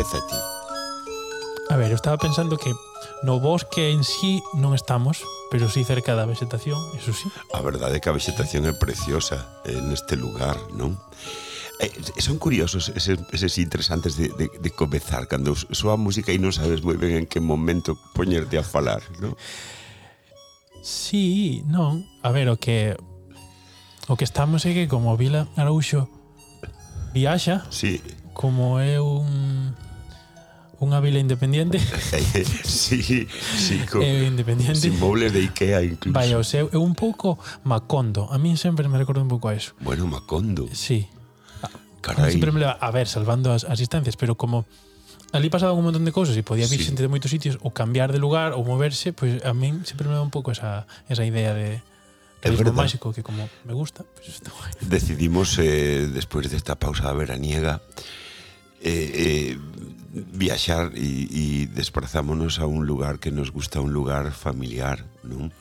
apetece a ti? A ver, eu estaba pensando que no bosque en sí non estamos, pero sí cerca da vegetación, eso sí. A verdade é que a vegetación é preciosa eh, neste lugar, non? Eh, eh, son curiosos eses, eses interesantes de, de, de comezar cando soa música e non sabes moi ben en que momento poñerte a falar, non? Sí, non. A ver, o que o que estamos é que como Vila Araúxo viaxa, sí. como é un unha vila independiente. sí, sí, co, eh, independiente. Sin mobles de Ikea incluso. Vai, o sea, é un pouco Macondo. A mí sempre me recordo un pouco a eso. Bueno, Macondo. Sí. Carai. Sempre me leva, a ver, salvando as, as distancias, pero como ali pasaba un montón de cousas e podía vir sí. xente de moitos sitios ou cambiar de lugar ou moverse, pois pues, a min sempre me dá un pouco esa, esa idea de, realismo máxico que como me gusta, pues está guai. Decidimos eh, despois desta pausa veraniega eh, eh, viaxar e, e desplazámonos a un lugar que nos gusta, un lugar familiar, non?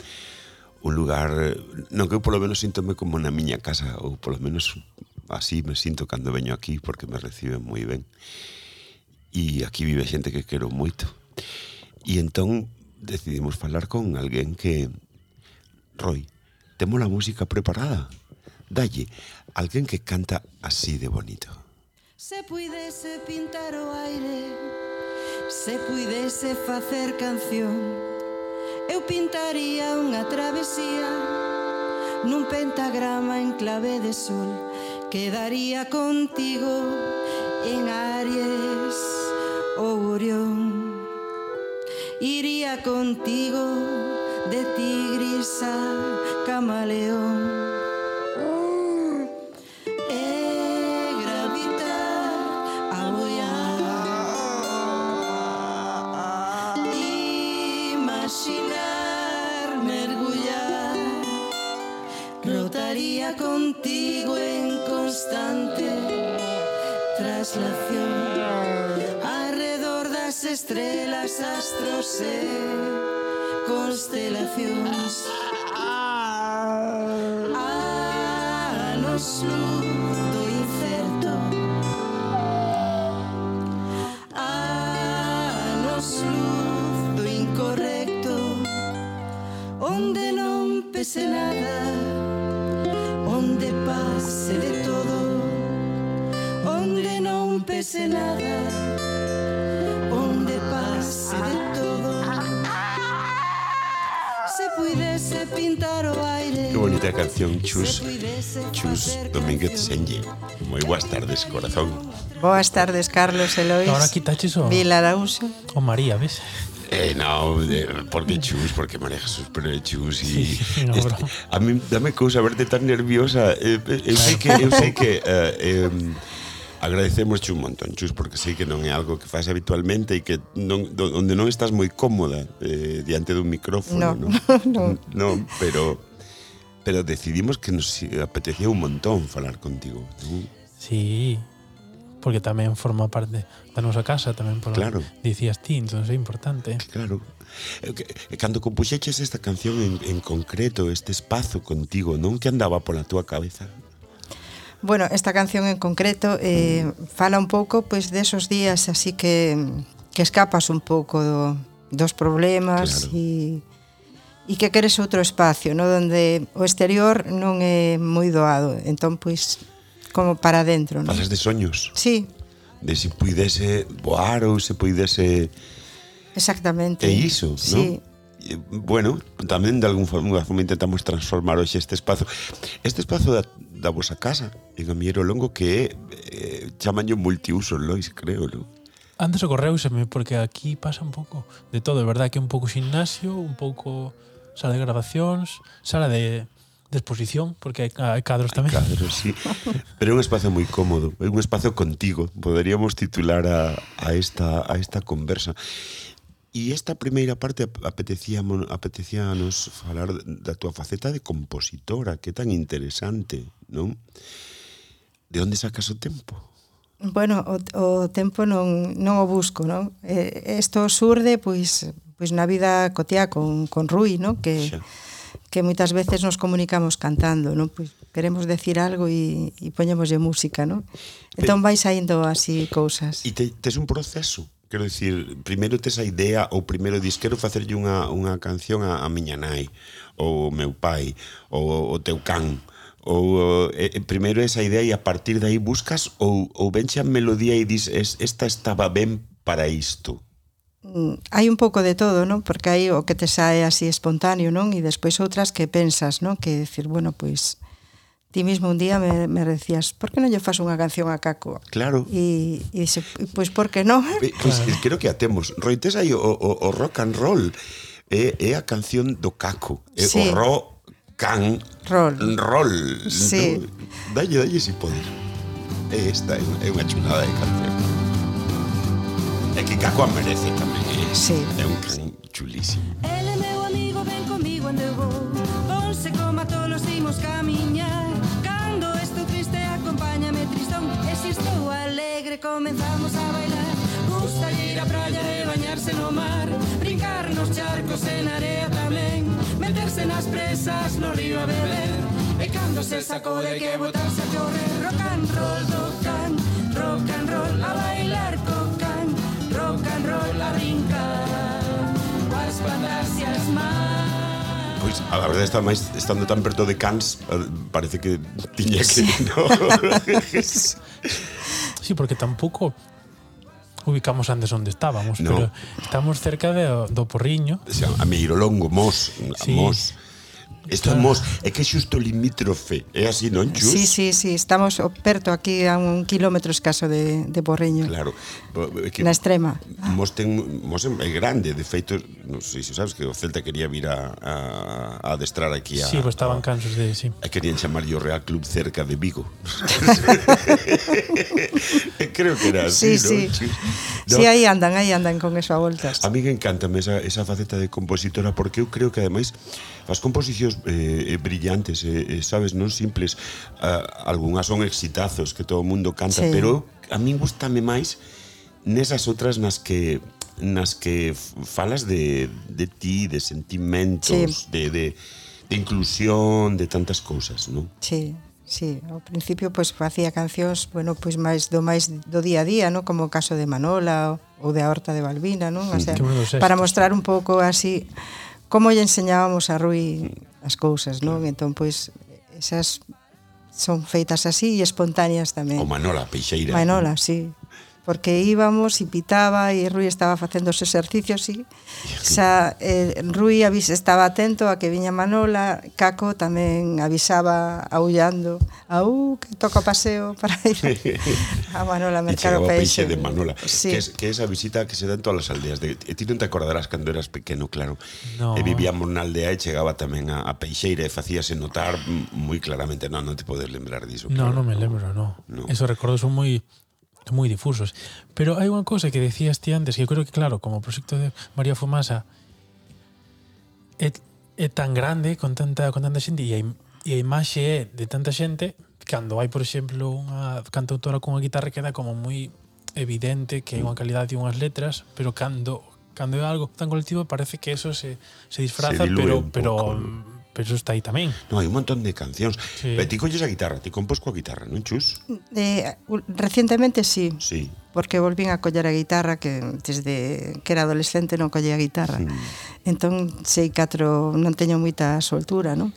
Un lugar, non que eu polo menos sintome como na miña casa, ou polo menos así me sinto cando veño aquí, porque me reciben moi ben. E aquí vive xente que quero moito. E entón decidimos falar con alguén que Roy, temos a música preparada. Dalle, alguén que canta así de bonito. Se puidese pintar o aire Se puidese facer canción Eu pintaría unha travesía Nun pentagrama en clave de sol Quedaría contigo en Aries ou Orión. Iría contigo de tigris a camaleón. tres astros eh, constelaciones. Ah. A nos luz. bonita canción Chus, Chus Domínguez Senlle. Moi boas tardes, corazón. Boas tardes, Carlos Elois. Ahora quitaches o... Vila Araújo. O María, ves? Eh, no, eh, porque chus, porque maneja sus chus y sí, no, este, a mí dame cousa verte tan nerviosa. Eh, eh, eu sei que eu sei que eh, eh, agradecemos un montón, Chus, porque sei que non é algo que faz habitualmente e que non, onde non estás moi cómoda eh, diante dun micrófono, non? No, no. no, pero pero decidimos que nos apetecía un montón falar contigo. ¿no? Sí, porque tamén forma parte da nosa casa tamén por claro. dicías ti, entón é importante. Claro. Eh, eh, Cando compuxeches esta canción en, en concreto, este espazo contigo, non que andaba pola túa cabeza? Bueno, esta canción en concreto eh, fala un pouco pois pues, desos de días así que que escapas un pouco do, dos problemas e claro e que queres outro espacio, no donde o exterior non é moi doado. Entón, pois, como para dentro, non? Falas de soños. Sí. De se si puidese voar ou se puidese... Exactamente. É iso, sí. non? E, bueno, tamén de algún forma, forma intentamos transformar hoxe este espazo. Este espazo da, da vosa casa, en Amiero Longo, que é, eh, chamanllo multiuso, Lois, creo, non? Antes ocorreuseme, porque aquí pasa un pouco de todo, é verdad que un pouco gimnasio, un pouco sala de grabacións, sala de, de exposición, porque hai, hai cadros tamén. Hai cadros, sí. Pero é un espacio moi cómodo, é un espacio contigo. Poderíamos titular a, a, esta, a esta conversa. E esta primeira parte apetecíamos apetecíanos falar da tua faceta de compositora, que é tan interesante, non? De onde sacas o tempo? Bueno, o, o tempo non, non o busco, non? Isto surde, pois, pois na vida cotiá con, con Rui, no? que, Xa. que moitas veces nos comunicamos cantando, no? pois queremos decir algo e, e poñemoslle música. No? Entón vai saindo así cousas. E te, tes un proceso? Quero dicir, primeiro tes a idea ou primeiro dis quero facerlle unha, unha canción a, a miña nai ou o meu pai ou o teu can ou eh, eh, primeiro esa idea e a partir de aí buscas ou, ou venxe a melodía e dis es, esta estaba ben para isto Mm, hai un pouco de todo, non? Porque hai o que te sae así espontáneo, non? E despois outras que pensas, non? Que decir, bueno, pois ti mismo un día me, me decías, por que non lle fas unha canción a Caco? Claro. E, e dixe, pois por que non? Pois pues, claro. creo que atemos. Roites aí o, o, o rock and roll é, é a canción do Caco. É sí. o rock can roll. roll. Sí. No, dalle, dalle se si podes. É esta, é unha chulada de canción. É que Caco a merece tamén. É, Sí. é un can chulísimo. El é meu amigo, ven comigo onde eu vou Ponse coma tolos imos camiñar. Cando estou triste acompáñame tristón. E se estou alegre comenzamos a bailar. Gusta ir á praia e bañarse no mar. Brincar nos charcos e na area tamén Meterse nas presas no río a beber. E cando se sacode que botarse a correr. Rock and roll do can Rock and roll a bailar co can rock and roll a brinca Coas fantasias máis Pois, a verdade está máis estando tan perto de Cans, eh, parece que tiña que, sí. no. sí, porque tampouco ubicamos antes onde estábamos, no. pero estamos cerca de, do Porriño. O sea, a Meirolongo, Mos, sí. Mos Estamos, ah. é que xusto limítrofe, é así, non, Chus? Sí, sí, sí, estamos perto aquí a un kilómetro escaso de, de Borreño. Claro. Que Na extrema. Mos ten, mos é grande, de feito, non sei se sabes que o Celta quería vir a, a, a adestrar aquí a... Sí, pues estaban a, cansos de, sí. A querían chamar o Real Club cerca de Vigo. Creo que era así, sí, non? Sí, no? sí. aí andan, aí andan con eso a voltas. A mí que encantame esa, esa faceta de compositora porque eu creo que ademais as composicións eh, eh, brillantes, eh, eh, sabes, non simples, ah, algunhas son exitazos que todo o mundo canta, sí. pero a min gustame máis nesas outras nas que nas que falas de, de ti, de sentimentos, sí. de, de, de inclusión, de tantas cousas, non? Sí, sí. Ao principio, pois, pues, facía cancións, bueno, pois pues, máis do máis do día a día, non? Como o caso de Manola ou, ou de a Horta de Balbina, non? O sea, para mostrar un pouco así como lle enseñábamos a Rui as cousas, non? Entón, pois, esas son feitas así e espontáneas tamén. O Manola Peixeira. Manola, non? sí porque íbamos, e pitaba e Rui estaba facendo os exercicios e xa, eh, Rui avis, estaba atento a que viña Manola, Caco tamén avisaba aullando au, que toca paseo para ir a, a Manola mercar o peixe. de Manola, sí. que, es, que esa visita que se dá en todas as aldeas. De, e ti non te acordarás cando eras pequeno, claro. No. Eh, e vivíamos na aldea e chegaba tamén a, a Peixeira e facíase notar moi claramente. Non, non te podes lembrar diso. Claro. No, non me lembro, no. no. Esos recordos son moi... Muy moi difusos. Pero hai unha cousa que decías ti antes, que eu creo que claro, como o proxecto de María Fumasa é, é tan grande con tanta con tanta xente e a, e a imaxe é de tanta xente cando hai, por exemplo, unha cantautora cunha guitarra queda como moi evidente que hai unha calidade e unhas letras, pero cando cando é algo tan colectivo parece que eso se, se disfraza, se pero pero poco pero eso está aí tamén. No, hai un montón de cancións. Sí. Pero ti colles a guitarra, ti compos coa guitarra, non chus? Mm, eh, recientemente sí. Sí. Porque volvín a coller a guitarra que desde que era adolescente non collía a guitarra. Sí. Entón sei catro, non teño moita soltura, non?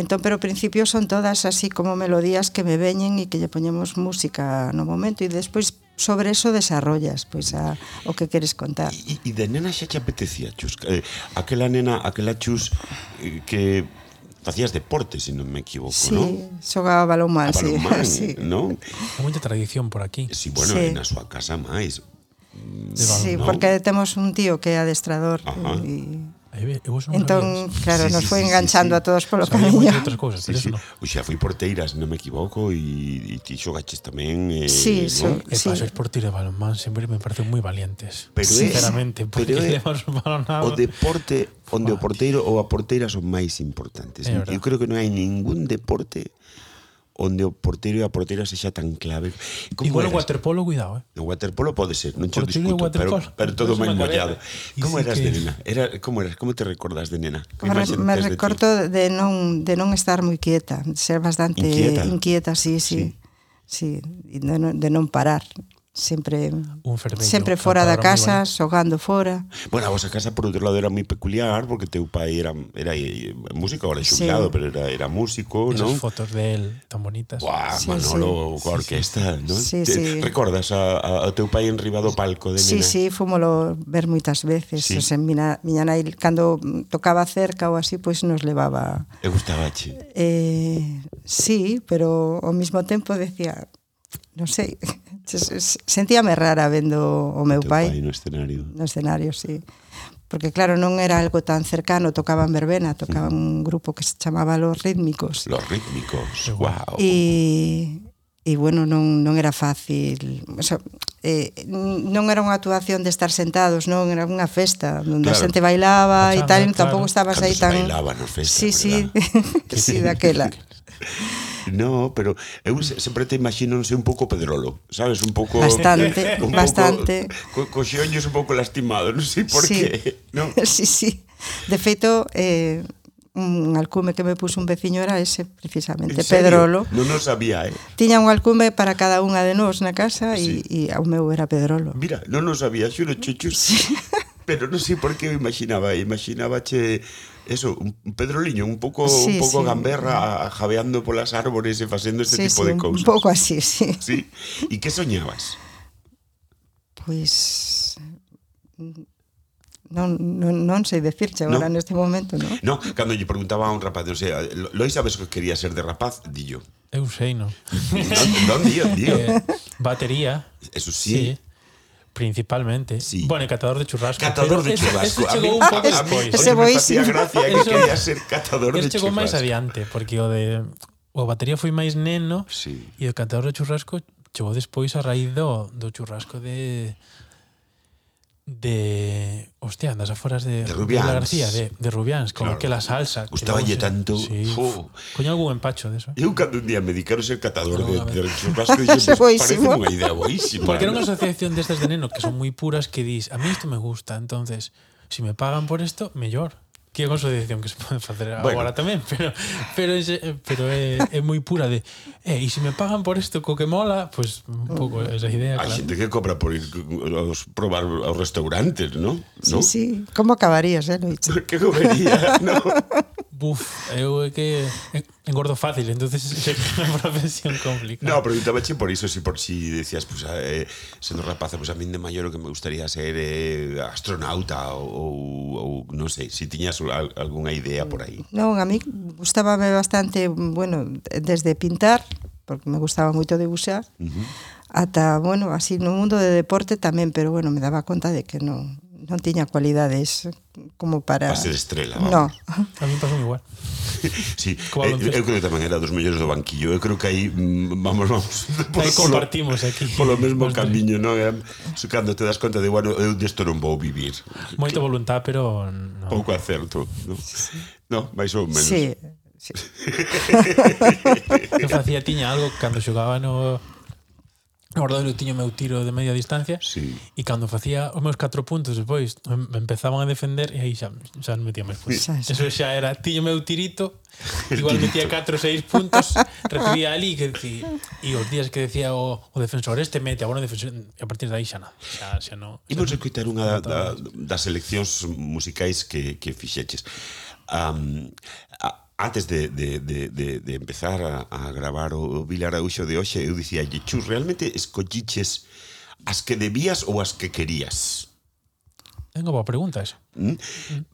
Entón, pero ao principio son todas así como melodías que me veñen e que lle poñemos música no momento e despois sobre eso desarrollas pois a, o que queres contar. E, e de nena xa te apetecía, Chus? Eh, aquela nena, aquela Chus eh, que facías deporte, se non me equivoco, sí, non? xogaba balonmán, sí. Balonmán, sí. non? Moita tradición por aquí. Si, sí, bueno, sí. na súa casa máis. Sí, porque temos un tío que é adestrador e Eu vos entón, claro, sí, nos foi sí, enganchando sí, sí. a todos polo Sabía camiño. Outras cousas, sí, sí. No. O xa foi porteiras, non me equivoco, e, e ti xogaches tamén... Eh, sí, so, ¿no? sí. E para ser porteira de balonmán sempre me parecen moi valientes. Pero sinceramente, é, porque pero levas un balonado... O deporte onde o porteiro ou a porteira son máis importantes. Eu creo que non hai ningún deporte onde o portero e a portera sexa tan clave. Como Igual o waterpolo, cuidado, eh. O waterpolo pode ser, non che discuto, pero, pero todo máis mollado. Como sí eras que... de nena? Era, como eras? Como te recordas de nena? Que me, me recordo de, de, non, de non estar moi quieta, ser bastante inquieta, inquieta sí, sí. sí. Sí, de non, de non parar sempre un sempre fora da casa, xogando fora. Bueno, a vosa casa por outro lado era moi peculiar porque teu pai era era eh, músico, ahora xubilado, sí. pero era era músico, Esas non? fotos de él tan bonitas. Buah, sí, Manolo sí. coa orquesta, sí, sí. non? Sí, Te, sí. Recordas a, a teu pai en do palco de nena? Sí, fomos fomolo ver moitas veces, sí. o sea, miña, miña nai cando tocaba cerca ou así, pois pues nos levaba. E gustabache? Eh, sí, pero ao mesmo tempo decía, non sei, sentíame rara vendo o meu pai, pai no escenario. No escenario, sí. Porque claro, non era algo tan cercano, tocaban verbena, tocaban mm. un grupo que se chamaba Los Rítmicos. Los Rítmicos, wow. E e bueno, non, non era fácil o sea, eh, non era unha actuación de estar sentados non era unha festa onde claro. a xente bailaba ah, e tal, claro. tampouco estabas Cando aí tan bailaba na festa, sí, verdad? sí, sí, daquela No, pero eu sempre te imagino, non sei, un pouco Pedrolo, sabes, un pouco... Bastante, un bastante. Pouco, co, co xeoños un pouco lastimado, non sei por sí. que. No? sí, sí. De feito, eh, un alcume que me puso un veciño era ese precisamente, Pedrolo. Non o sabía, eh. Tiña un alcume para cada unha de nós na casa e sí. E, e ao meu era Pedrolo. Mira, non o sabía, xuro chuchus. Sí. pero non sei por que o imaginaba, imaginaba che eso, un pedroliño, un pouco sí, un pouco sí. gamberra jabeando polas árbores e facendo este sí, tipo sí, de cousas. Un pouco así, sí. Sí. E que soñabas? Pois pues... Non, non, non sei decirche agora no. neste momento, non? Non, cando lle preguntaba a un rapaz, non sei, Lois sabes que quería ser de rapaz, dillo. Eu sei, non. non, non, dillo, dillo. Eh, batería. Eso sí. sí Principalmente. Sí. Bueno, catador de churrasco. Catador de churrasco. Eso, chegou un pouco despois. Ese boísimo. gracia que eso, quería ser catador de churrasco. chegou máis adiante, porque o de o batería foi máis neno sí. e o catador de churrasco chegou despois a raíz do, do churrasco de de. Hostia, andas aforas de. De Rubians. La García, de, de Rubians, con claro. aquela salsa. Gustaba lle tanto. Sí, Fo. Coña algún empacho de eso Eu cando un día me dedicaron ser catador no, de, de churrasco e dixen, pues, parece unha idea boísima. Porque era unha asociación destas de, de nenos que son moi puras que dis, a mí isto me gusta, entonces, si me pagan por esto, mellor que é unha asociación que se pode facer bueno. agora tamén, pero pero pero é, é moi pura de, eh, e se me pagan por isto co que mola, pois pues, un pouco esa idea, Hai claro. xente que cobra por ir aos probar aos restaurantes, non? Sí, ¿no? sí, como acabarías, eh, que comería, non? Buf, eu é que engordo fácil, entonces é unha profesión complicada. No, preguntabache por iso, si por si decías, pues, eh, sendo rapaza, pues a min de maior o que me gustaría ser eh, astronauta ou, ou non sei, si tiñas algunha idea por aí. Non, a mí gustábame bastante, bueno, desde pintar, porque me gustaba moito debuxar, uh -huh. ata, bueno, así no mundo de deporte tamén, pero bueno, me daba conta de que non non tiña cualidades como para... Para ser estrela, vamos. No. A mí pasou igual. sí, eh, eu creo que tamén era dos mellores do banquillo. Eu creo que aí, mm, vamos, vamos... Aí compartimos aquí. Polo mesmo camiño, non? Cando te das conta de, bueno, eu desto non vou vivir. Moita voluntad, pero... No. Pouco acerto. No, no máis ou menos. Sí, sí. eu facía tiña algo cando xogaba no Guardador eu tiño meu tiro de media distancia sí. e cando facía os meus 4 puntos depois me empezaban a defender e aí xa, xa non metía máis puntos. Sí. Eso xa era, tiño meu tirito, igual metía 4 ou 6 puntos, recibía ali que decí, e os días que decía o, o defensor este mete, agora o defensor e a partir de aí xa nada xa, xa non. E vos escoitar unha da, da, das eleccións musicais que, que fixeches. Um, a, antes de, de, de, de, de empezar a, a gravar o, o Vila Auxo de hoxe, eu dicía, Chus, realmente escolliches as que debías ou as que querías? Tengo boa pregunta esa. Mm?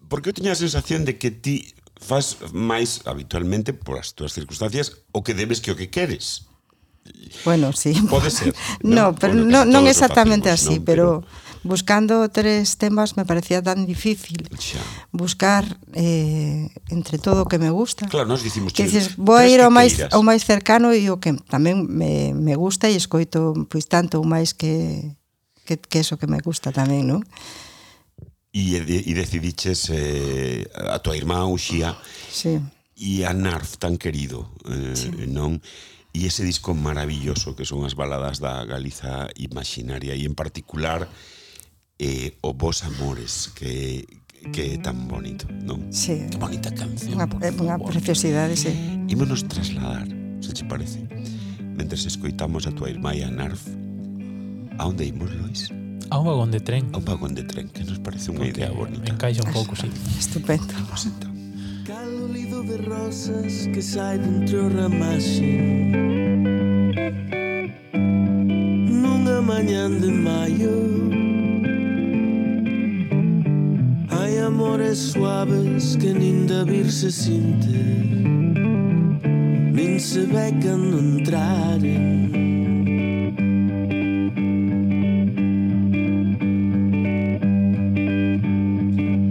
Porque eu teña a sensación de que ti faz máis habitualmente por as túas circunstancias o que debes que o que queres. Bueno, sí. Pode ser. no, no, pero no, non exactamente facemos, así, non, pero... pero buscando tres temas me parecía tan difícil xa. buscar eh, entre todo o que me gusta. Claro, nós dicimos que dices, vou a ir ao máis ao máis cercano e o que tamén me, me gusta e escoito pois tanto ou máis que que que eso que me gusta tamén, non? E, e decidiches eh, a tua irmá Uxía sí. e a Narf tan querido eh, sí. non? E ese disco maravilloso que son as baladas da Galiza imaginaria e en particular eh, o Vos Amores, que que é tan bonito, non? Sí. Que bonita canción. Unha, unha preciosidade, sí. Ímonos trasladar, se che parece, mentres escoitamos a tua irmá e a Narf, a onde imos, Lois? A un vagón de tren. A un vagón de tren, que nos parece unha idea bonita. Me encaixa un ah, pouco, sí. Estupendo. Vamos entón. Cálido de rosas que sai dentro ramaxe Nunha mañán de maio Hai amores suaves que nin de vir se sinte Nin saber que no entraren.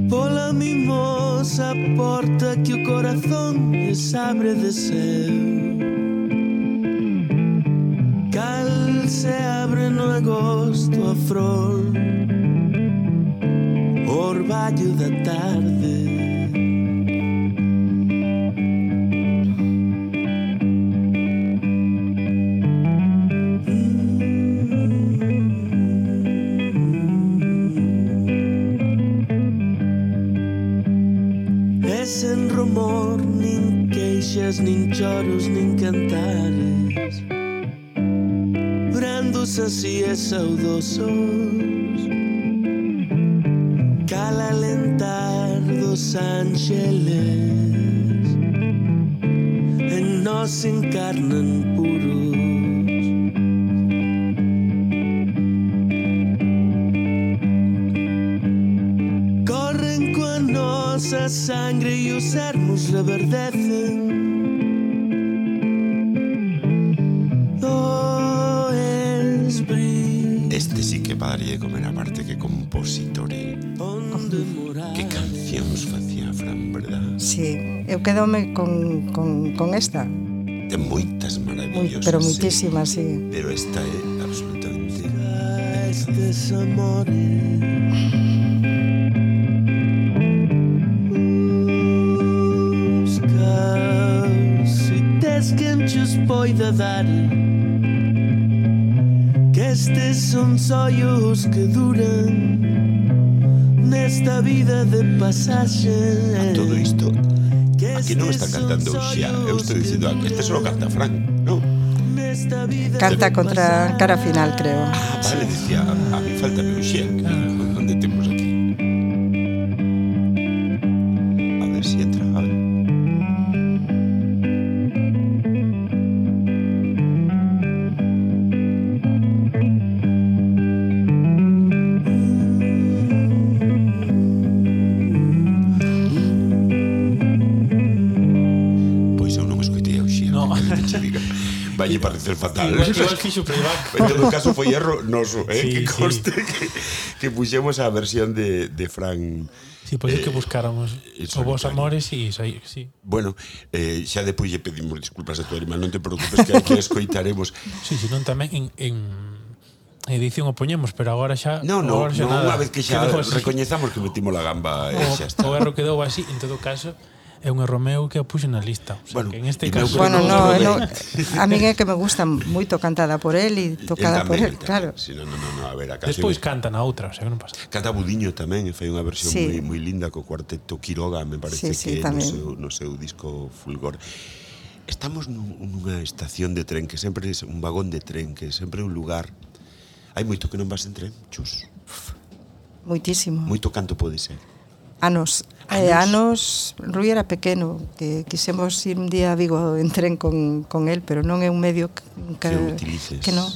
Pola mimosa porta que o corazón lles abre de seu Cal se abre no agosto a frol orvallo da tarde. Sen rumor, nin queixes, nin xoros, nin cantares. brando así es és saudosos dos ángeles En nós encarnan Sí, eu quedome con, con, con esta. Ten moitas maravillosas. Pero muitísimas, sí. sí. Pero esta é absolutamente... Estes amores quenches poida dar Que estes son sollos que duran nesta vida de pasaxe A todo isto Aquí non están cantando xa Eu estou dicindo ah, Este solo canta Frank, non? Canta contra cara final, creo. Ah, vale, sí. decía, a, a mí falta meu xía, que del fatal. Igual, igual fixo playback. En todo caso foi erro noso, eh? Sí, que conste sí. que, que puxemos a versión de, de Fran... Si, sí, pois pues é que eh, buscáramos o vos amores e sí, sí. Bueno, eh, xa depois lle pedimos disculpas a tua irmán, non te preocupes que aquí escoitaremos. Si, sí, si, sí, non tamén en, en edición o poñemos, pero agora xa No, no, agora xa no, nada, unha vez que xa que recoñezamos que metimos a gamba, eh, o, xa está. O erro quedou así, en todo caso, é un erro meu que a puxo na lista. O sea, bueno, que en este caso... Bueno, no, no, a min é que me gusta moito cantada por él e tocada por él, claro. Si no, no, no, no, a ver, a canción... Despois canta na outra, o sea, que non pasa. Canta Budiño tamén, e fai unha versión sí. moi, moi linda co cuarteto Quiroga, me parece sí, sí, que tamén. no seu, no seu disco Fulgor estamos nunha estación de tren que sempre é un vagón de tren que sempre é un lugar hai moito que non vas en tren, chus moitísimo moito canto pode ser anos. Anos. Eh, anos, Rui era pequeno, que quisemos ir un día a Vigo en tren con, con él, pero non é un medio que, que, que, que non.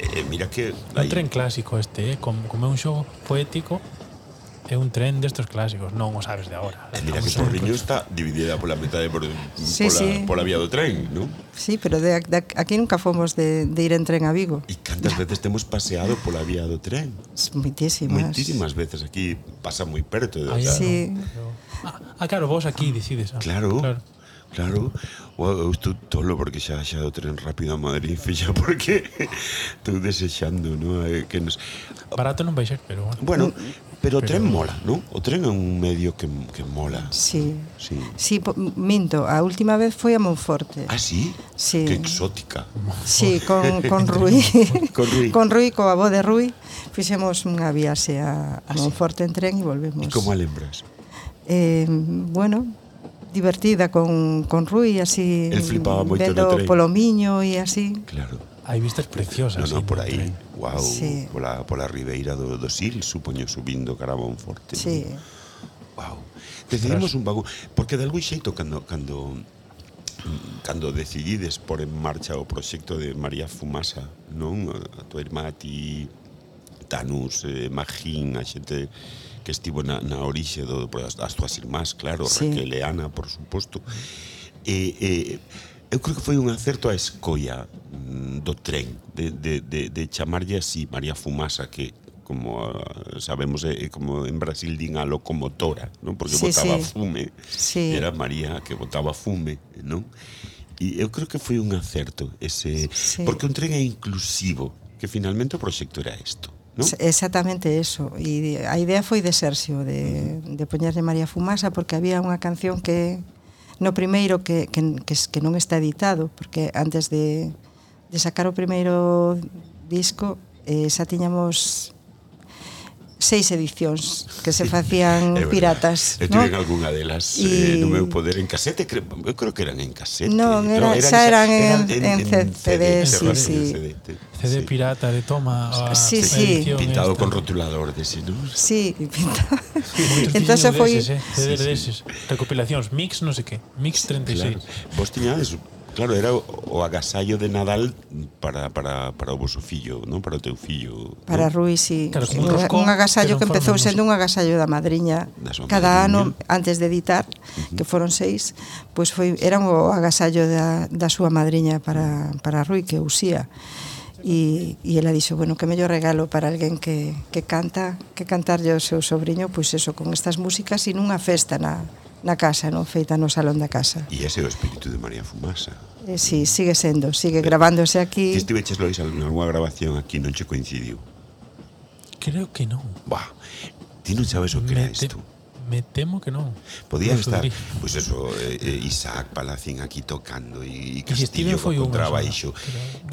Eh, mira que... Hai... Un tren clásico este, eh? como, como é un xogo poético, é un tren destos clásicos, non o sabes de agora. E mira que Torriño está dividida pola metade por, sí, pola, sí. pola vía do tren, non? Sí, pero de, de, aquí nunca fomos de, de ir en tren a Vigo. E cantas veces temos paseado pola vía do tren? Moitísimas. Moitísimas veces aquí pasa moi perto. De, ah, claro. sí. ah, claro, vos aquí decides. Ah. Claro. claro. Claro, eu estou tolo porque xa xa o tren rápido a Madrid, filla, porque estou desexando, non? Eh, que nos... Barato non vai ser, pero bueno. Bueno, mm. Pero o tren mola, non? O tren é un medio que, que mola. Sí. Sí. sí po, minto, a última vez foi a Monforte. Ah, sí? Sí. Que exótica. Sí, con, con Rui. con Rui. con Rui, coa avó de Rui, fixemos unha viaxe a, a ah, Monforte en tren e volvemos. E como a lembras? Eh, bueno, divertida con, con Rui, así... El flipaba moito no tren. polo miño e así. Claro. Hai vistas preciosas. No, no, por aí, wow, sí. pola, pola ribeira do, do Sil, supoño, subindo Carabón Forte. Sí. Wow. Decidimos un bagu... porque de algún xeito, cando, cando, cando decidides por en marcha o proxecto de María Fumasa, non? A tua irmá, a ti, Tanus, eh, Magín, a xente que estivo na, na orixe do, as, as irmás, claro, sí. Raquel e Ana, por suposto. E, eh, e eh, eu creo que foi un acerto a escolla mm, do tren de, de, de, de chamarlle así María Fumasa que como ah, sabemos é como en Brasil din a locomotora, non? Porque sí, botaba sí. fume. Sí. Era María que botaba fume, non? E eu creo que foi un acerto ese sí. porque un tren é inclusivo, que finalmente o proxecto era isto. ¿No? Exactamente eso E a idea foi de Sergio De, uh -huh. de poñerle María Fumasa Porque había unha canción que no primeiro que, que, que, que non está editado, porque antes de, de sacar o primeiro disco eh, xa tiñamos seis edicións que se facían é piratas. Eu tiven ¿no? algunha delas y... eh, no meu poder en casete, creo, eu creo que eran en casete. Non, era, no, eran, xa eran, en, en, en CD, sí, sí. CD, CD sí. pirata de toma a sí, ah, sí. pintado esta. con rotulador de sí, ¿no? Sí, pintado. Entonces foi eh? CD sí, sí. deses, recopilacións mix, non sei sé que, mix 36. Claro. Vos tiñades Claro, era o agasallo de Nadal para, para, para o vosso fillo, non? Para o teu fillo. Para ¿no? Rui, sí. Claro, sí. Un agasallo que, que empezou sendo un agasallo da madriña. Da Cada madriña. ano, antes de editar, uh -huh. que foron seis, pois pues foi, era o agasallo da, da súa madriña para, para Rui, que usía. E, e ela dixo, bueno, que mellor regalo para alguén que, que canta, que cantarlle ao seu sobrinho, pois eso, con estas músicas e nunha festa na, na casa, non feita no salón da casa. E ese é o espírito de María Fumasa. Eh, sí, sigue sendo, sigue gravándose aquí. Ti estiveches, Lois, algunha grabación aquí non che coincidiu? Creo que non. Bah, ti non sabes o que Me era isto. Me temo que non. Podía estar, pues eso, eh, eh, Isaac Palacín aquí tocando Steven Castillo foi co unha contrabaixo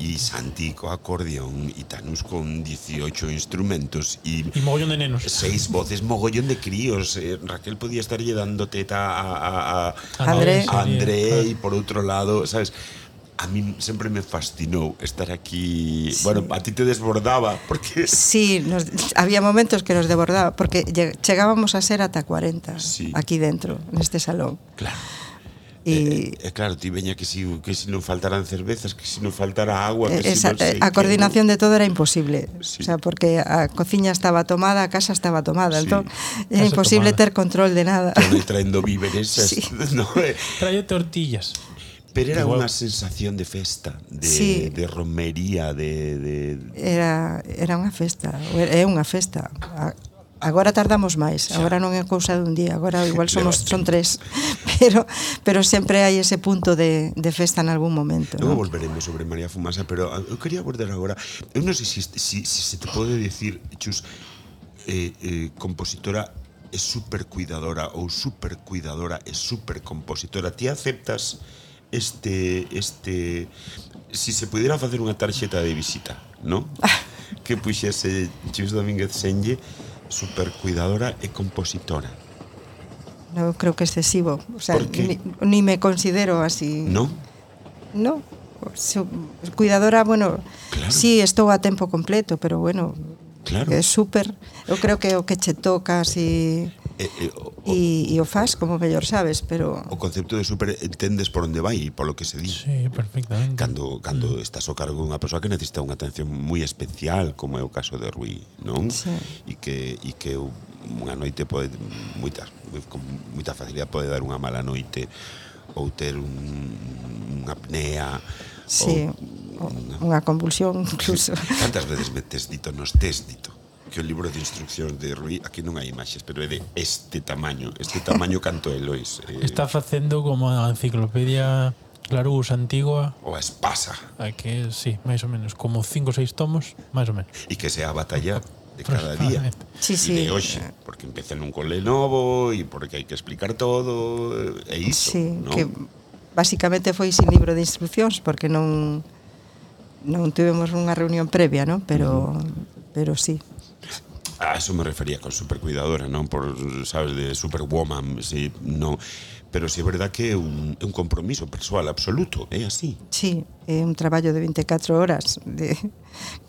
e Santi co acordeón e Tanus con 18 instrumentos e E mogollón de nenos. seis voces mogollón de críos eh, Raquel podía estarlle dando teta a, a, a, André. a André e por outro lado, sabes a mí sempre me fascinou estar aquí. Sí. Bueno, a ti te desbordaba porque Sí, nos había momentos que nos desbordaba porque chegábamos a ser ata 40 sí. aquí dentro, neste salón. Claro. E, eh, eh, claro, ti veña que si que si non faltaran cervezas, que si non faltara agua, que eh, esa, si non sei, eh, a coordinación que... de todo era imposible, sí. o sea, porque a cociña estaba tomada, a casa estaba tomada, entón, sí. entón era casa imposible tomada. ter control de nada. Traendo víveres, sí. no, eh. Traio tortillas. Pero era Igual. unha sensación de festa, de, sí. de romería, de, de... Era, era unha festa, é unha festa. Agora tardamos máis, agora non é cousa dun día, agora igual somos son tres, pero pero sempre hai ese punto de, de festa en algún momento. Non no? volveremos sobre María Fumasa, pero ah, eu quería abordar agora, eu non sei se, se, se, se te pode dicir, Chus, eh, eh, compositora é super cuidadora ou super cuidadora e super compositora. Ti aceptas este este si se pudiera facer unha tarxeta de visita, ¿no? que puxese Chius Domínguez Senlle super cuidadora e compositora. No creo que excesivo, o sea, ni, ni me considero así. No. No. Cuidadora, bueno, claro. sí, estou a tempo completo, pero bueno, claro. é super, eu creo que o que che toca así E, e, o, e, e o faz como mellor sabes, pero... O concepto de super entendes por onde vai e polo que se di. Sí, perfectamente. Cando, cando mm. estás ao cargo dunha persoa que necesita unha atención moi especial, como é o caso de Rui, non? Sí. E que, e que unha noite pode... Moita, con moita facilidade pode dar unha mala noite ou ter un, unha apnea sí, ou, unha convulsión incluso. Cantas veces metes dito nos tes dito? que o libro de instruccións de Rui aquí non hai imaxes, pero é de este tamaño, este tamaño canto é Lois. Eh, Está facendo como a enciclopedia Clarús antigua. O a espasa. A que, sí, máis ou menos, como cinco ou seis tomos, máis ou menos. E que sea a batalla de cada día. Sí, sí. E de hoxe, porque empecé nun cole novo e porque hai que explicar todo, e iso, sí, ¿no? que basicamente foi sin libro de instruccións, porque non non tivemos unha reunión previa, non? Pero, uh -huh. pero sí, A eso me refería con supercuidadora, non por, sabes, de superwoman, si, non. Pero si é verdad que é un, é un compromiso persoal absoluto, é así. Sí, é un traballo de 24 horas. De,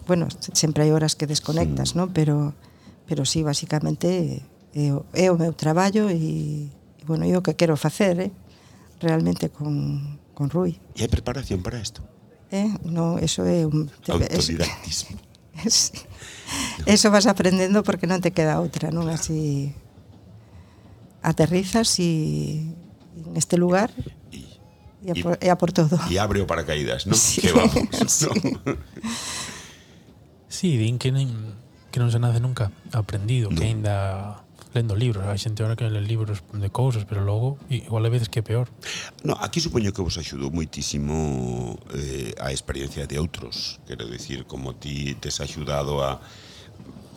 bueno, sempre hai horas que desconectas, mm. sí. non? Pero, pero sí, basicamente, é, eh, é o meu traballo e, e bueno, é o que quero facer, eh? realmente con, con Rui. E hai preparación para isto? Eh? No, eso é un... Autodidactismo. Eso vas aprendendo porque non te queda outra, non? Así aterrizas e este lugar e a, por, e a por todo. E abre o paracaídas, non? Sí, que vamos, sí. non? Sí, din que, nin, que non se nace nunca aprendido, no. que aínda lendo libros, hai xente ahora que lee libros de cousas, pero logo igual a veces que é peor. No, aquí supoño que vos axudou moitísimo eh, a experiencia de outros, quero dicir, como ti tes axudado a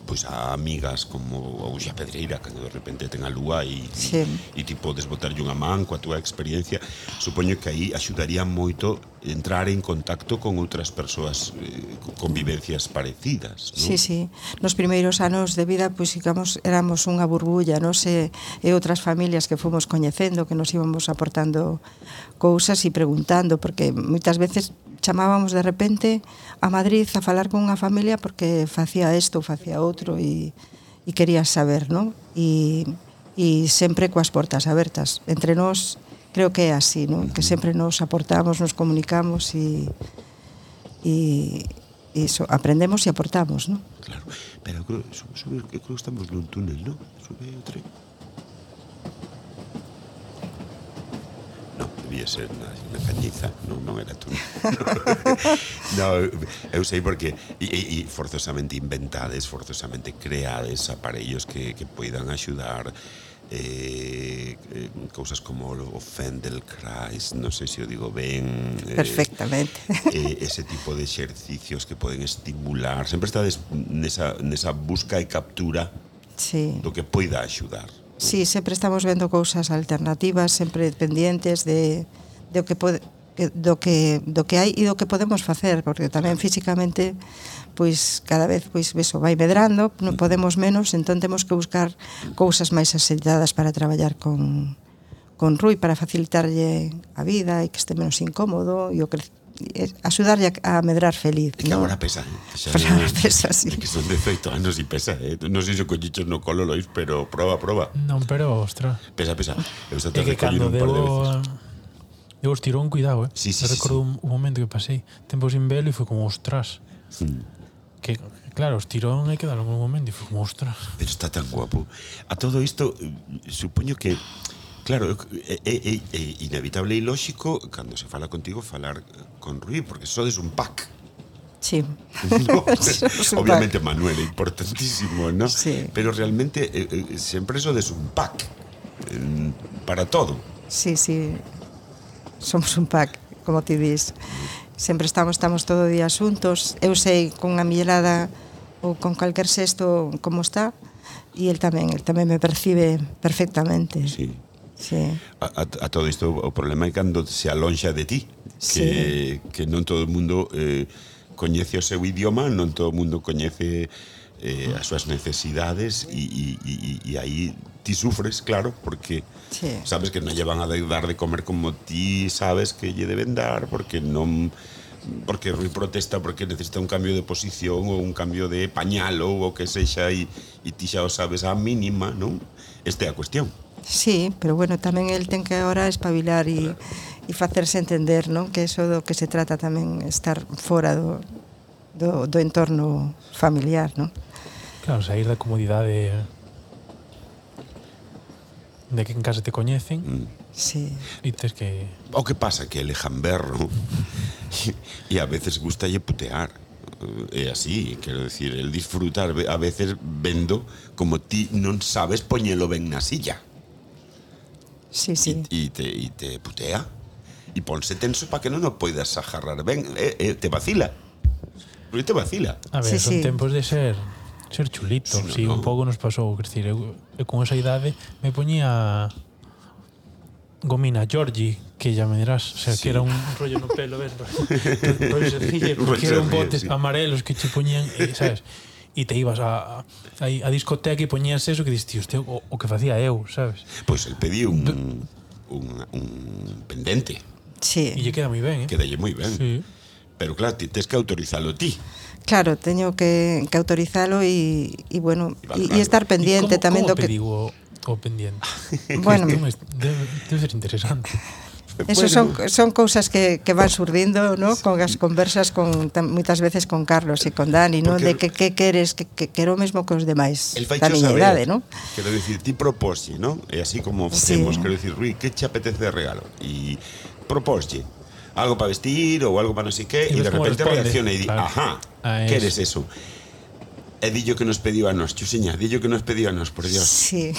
pois a amigas como a Uxa Pedreira que de repente ten a lúa e, sí. e, e ti podes botarlle unha man coa túa experiencia supoño que aí axudaría moito entrar en contacto con outras persoas eh, con vivencias parecidas non? Sí, sí, nos primeiros anos de vida pois digamos, éramos unha burbulla non se, e outras familias que fomos coñecendo que nos íbamos aportando cousas e preguntando porque moitas veces chamábamos de repente a Madrid a falar con unha familia porque facía isto ou facía outro e, e quería saber, non? E, e sempre coas portas abertas. Entre nós creo que é así, non? Que sempre nos aportamos, nos comunicamos e, e, iso, aprendemos e aportamos, non? Claro, pero eu creo, sube, eu creo que estamos nun túnel, non? Sube o tren. debía ser na, na cañiza, non, non era tú. no, eu sei porque e, e forzosamente inventades, forzosamente creades aparellos que, que poidan axudar eh, eh, cousas como o Fendel Christ, non sei se o digo ben eh, perfectamente eh, ese tipo de exercicios que poden estimular sempre estades nesa, nesa busca e captura sí. do que poida axudar Sí, sempre estamos vendo cousas alternativas, sempre pendientes de, de o que pode, do que do que hai e do que podemos facer, porque tamén físicamente pois cada vez pois eso vai medrando, non podemos menos, entón temos que buscar cousas máis asentadas para traballar con con Rui para facilitarlle a vida e que este menos incómodo e o Eh, axudarlle a medrar feliz. E que agora pesa, eh? Xa agora pesa, sí. Que son 18 anos e pesa, eh? Non sei se coñichos no colo, Lois, pero proba, proba. Non, pero, ostra. Pesa, pesa. Eu esta tarde collín un par de veces. Eu os tirou un cuidado, eh? Sí, sí, sí, recordo sí. un, un momento que pasei tempo sin velo e foi como, ostras. Mm. Que, Claro, os tirón hai que dar un momento e foi como, ostras. Pero está tan guapo. A todo isto, eh, supoño que Claro, é, é, é inevitable e lóxico cando se fala contigo falar con Rui, porque sodes un pack. Sí. No, obviamente pack. Manuel é importantísimo, ¿no? Sí. Pero realmente eh, eh, sempre sodes un pack eh, para todo. Sí, sí. Somos un pack, como ti dis. Sempre estamos estamos todo día xuntos. Eu sei con a millelada ou con calquer sexto como está, e el tamén, el tamén me percibe perfectamente. Sí sí. a, a, a todo isto o problema é cando se alonxa de ti que, sí. que non todo o mundo eh, coñece o seu idioma non todo o mundo coñece eh, as súas necesidades e, e, e, e aí ti sufres, claro, porque sí. sabes que non lle van a dar de comer como ti sabes que lle deben dar, porque non porque Rui protesta porque necesita un cambio de posición ou un cambio de pañal ou o que sexa e, e ti xa o sabes a mínima, non? Esta é a cuestión. Sí, pero bueno, tamén el ten que ahora espabilar e, e facerse entender, non? Que eso do que se trata tamén estar fora do, do, do entorno familiar, non? Claro, sair da comodidade de que en casa te coñecen Mm. Sí. e tes que... O que pasa que ele jamberro e a veces gusta lle putear. é así, quero decir, el disfrutar ve- a veces vendo como ti non sabes poñelo ben na silla. sí, sí. E, e, te, e te putea e ponse tenso para que non o poidas agarrar ben e, eh, e eh, te vacila e te vacila a ver, sí, son sí. tempos de ser ser chulito, sí, no, sí no. un pouco nos pasou, quer eu, eu con esa idade me poñía Gomina Giorgi, que ya me dirás, o sea, sí. que era un rollo no pelo, ves, rollo, rollo, rollo, que rollo, rollo, botes rollo, rollo, rollo, rollo, rollo, e te ibas a, a, a discoteca e poñías eso que dices, tío, o, o que facía eu, sabes? Pois pues el pedí un, Pe un, un pendente. Sí. E lle queda moi ben, eh? Quedalle moi ben. Sí. Pero claro, ti tens que autorizalo ti. Claro, teño que, que autorizalo e, e bueno, e estar pendiente ¿Y tamén como do que... Como pedigo o, o pendiente? bueno, debe, debe ser interesante. Eso son, son cousas que, que van surdindo ¿no? Sí. con as conversas con tam, moitas veces con Carlos e con Dani ¿no? Porque de que, que queres, que, que quero mesmo que os demais el da miña idade ¿no? quero dicir, ti proposi ¿no? e así como facemos, sí. quero dicir, Rui, que che apetece de regalo e proposlle algo para vestir ou algo para non sei que e de repente reacciona e di, ajá, queres eso E dillo que nos pediu a nos, Chuseña, dillo que nos pediu a nos, por Dios. Sí.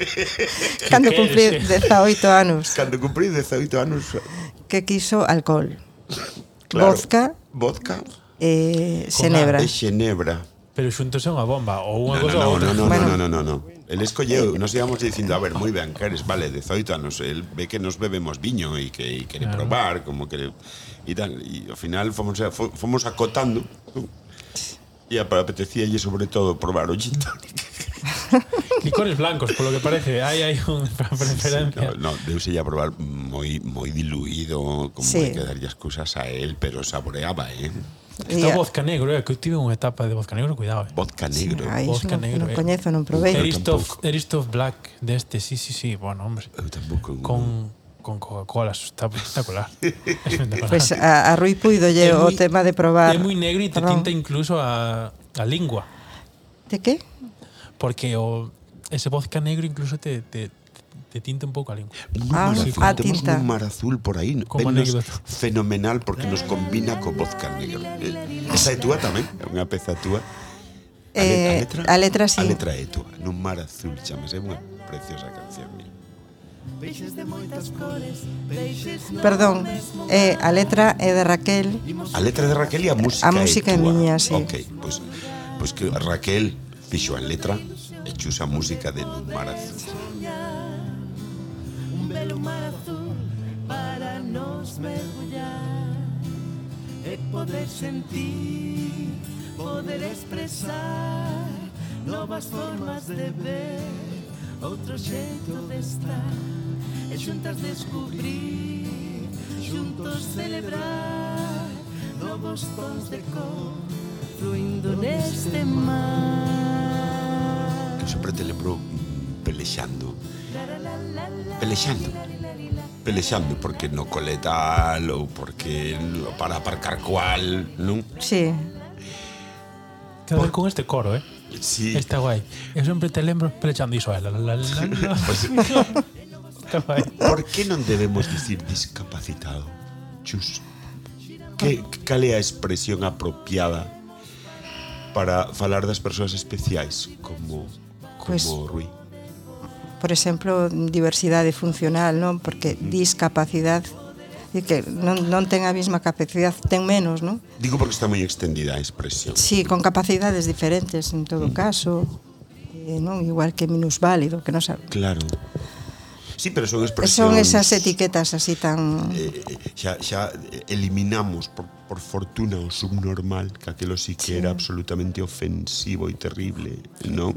Cando cumprí 18 anos. Cando cumprí 18 anos. Que quiso alcohol. Claro. Vodka. Vodka. E eh, Xenebra. E Xenebra. Pero xuntos é unha bomba ou unha no, cosa no, ou outra. No, no, bueno. no, no, no, no. El escolleu, nos íbamos dicindo, a ver, moi ben, queres, vale, 18 anos, el ve que nos bebemos viño e que e quere claro. probar, como que e tal, e ao final fomos fomos acotando, e apetecía lle sobre todo probar o gin tonic. Licores blancos, polo que parece, hai hai unha preferencia. Sí, no, no, deuse a probar moi moi diluído, como sí. que daría cousas a él, pero saboreaba, eh. Está yeah. vodka negro, eh, que eu tive unha etapa de vodka negro, cuidado. Eh. Vodka negro. Sí, vodka eh. no, negro. Non eh. coñezo, non provei. Eristoff, Eristoff Black deste, sí, sí, sí, bueno, hombre. Eu tampouco. Con con Coca-Cola, está espectacular. espectacular. Pues a, a Rui Puido lle o tema de probar. É moi negro e te tinta incluso a, a lingua. De que? Porque o, ese vodka negro incluso te, te, te tinta un pouco a lingua. Ah, sí, ah, tinta. un mar azul por aí. Como fenomenal porque nos combina co vodka negro. Eh, esa é túa tamén, é unha peza túa. Eh, a letra, a letra, sí. A letra é túa, nun mar azul, chamase, é unha preciosa canción. Mira. Peixes de moitas cores Perdón, eh, a letra é de Raquel. A letra de Raquel e a música A música é miña, sí. Ok, pois, pues, pois pues que Raquel fixo a letra e chusa música de Nun Mar Azul. Un belo mar azul para nos mergullar E poder sentir, poder expresar Novas formas de ver Outro xeito de estar e xuntas descubrir, xuntos celebrar novos tons de cor fluindo neste mar. Eu sempre te lembro pelexando. Pelexando. Pelexando porque no coletal ou porque para aparcar cual, non? Sí. Te Por... con este coro, eh? Sí. Está guai. Eu sempre te lembro pelexando iso, eh? La, la, la, la. pues... Por que non debemos dicir discapacitado? Chus. Que, cal é a expresión apropiada para falar das persoas especiais como como pues, Rui? Por exemplo, diversidade funcional, non? Porque mm. discapacidade e que non, non ten a mesma capacidade, ten menos, non? Digo porque está moi extendida a expresión. Sí, con capacidades diferentes en todo mm. caso, eh, non igual que minusválido, que non sabe. Claro. Sí, pero son expresións... Son esas etiquetas así tan... Eh, eh xa, xa eliminamos, por, por fortuna, o subnormal, que aquilo sí que sí. era absolutamente ofensivo e terrible, non?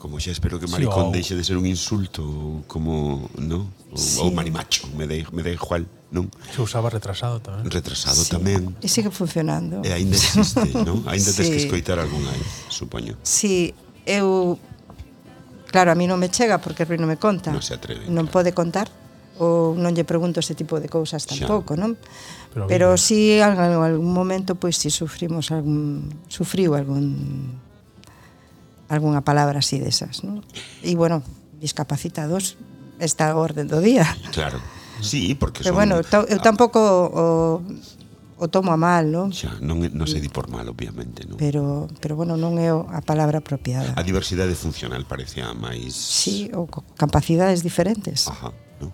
Como xa espero que maricón sí, deixe de ser un insulto, como, non? Ou, sí. ou marimacho, me dei, me dei igual, non? Se usaba retrasado tamén. Retrasado sí. tamén. E sigue funcionando. E ainda existe, non? Ainda sí. tens que escoitar algún aí, supoño. Sí, eu Claro, a mí non me chega porque Rui non me conta. Non se atreve. Non claro. pode contar ou non lle pregunto ese tipo de cousas tampouco, non? Pero, Pero si en algún, momento pois si sufrimos algún sufriu algún algunha palabra así desas, non? E bueno, discapacitados está a orden do día. Claro. Sí, porque Pero son... bueno, eu tampouco o, o tomo a mal, non? Xa, non, non se di por mal, obviamente, non? Pero, pero bueno, non é a palabra apropiada. A diversidade funcional parecía máis... Sí, ou capacidades diferentes. Ajá, non?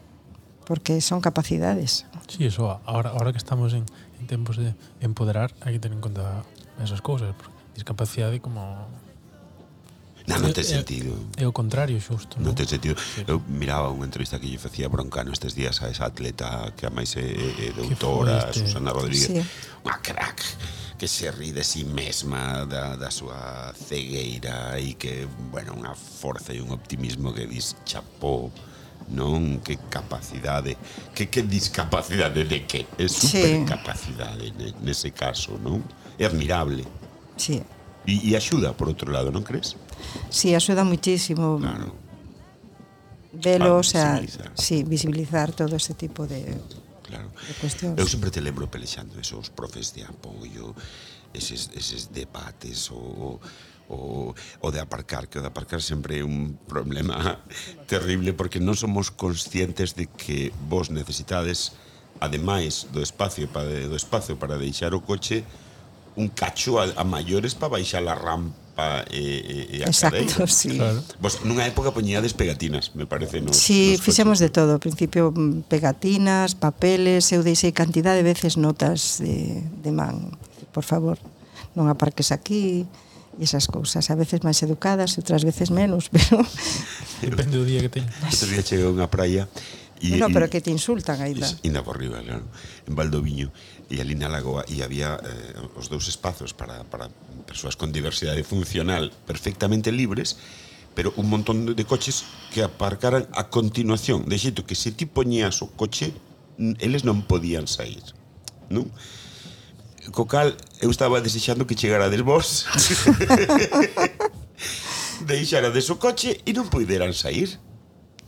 Porque son capacidades. Sí, eso, ahora, ahora que estamos en, en tempos de empoderar, hai que tener en conta esas cousas, discapacidade como Non, non ten eh, eh, sentido. É, é o contrario, xusto. Non, non ten sentido. Eu miraba unha entrevista que lle facía Broncano estes días a esa atleta que eh, a máis é, é doutora, Susana Rodríguez. Sí. Unha crack que se ri de si sí mesma da, da súa cegueira e que, bueno, unha forza e un optimismo que dis chapó non que capacidade que que discapacidade de que é supercapacidade sí. nese caso non é admirable sí. e, e axuda por outro lado non crees? Si, sí, axuda muitísimo. Claro. Velo, o sea, sí, visibilizar todo ese tipo de Claro. De cuestións. Eu sempre te lembro pelexando esos profes de apoio, eses, eses debates, o, o, o de aparcar, que o de aparcar sempre é un problema terrible porque non somos conscientes de que vos necesitades ademais do espacio para do espacio para deixar o coche un cacho a, a maiores para baixar a rampa pa e, e a Exacto, cadeira. sí. Claro. Vos nunha época poñíades pegatinas, me parece. Nos, sí, nos fixemos coches. de todo. Ao principio mm, pegatinas, papeles, eu deixei cantidad de veces notas de, de man. Por favor, non aparques aquí e esas cousas, a veces máis educadas e outras veces menos, pero depende do día que teño. Este día cheguei a unha praia E, no, pero que te insultan aí da. Inda por riba, claro. En Valdoviño e ali na lagoa e había eh, os dous espazos para, para persoas con diversidade funcional perfectamente libres pero un montón de coches que aparcaran a continuación. De xeito que se ti poñías o coche eles non podían sair non? co cal eu estaba desexando que chegarades vos deixarades o coche e non poideran sair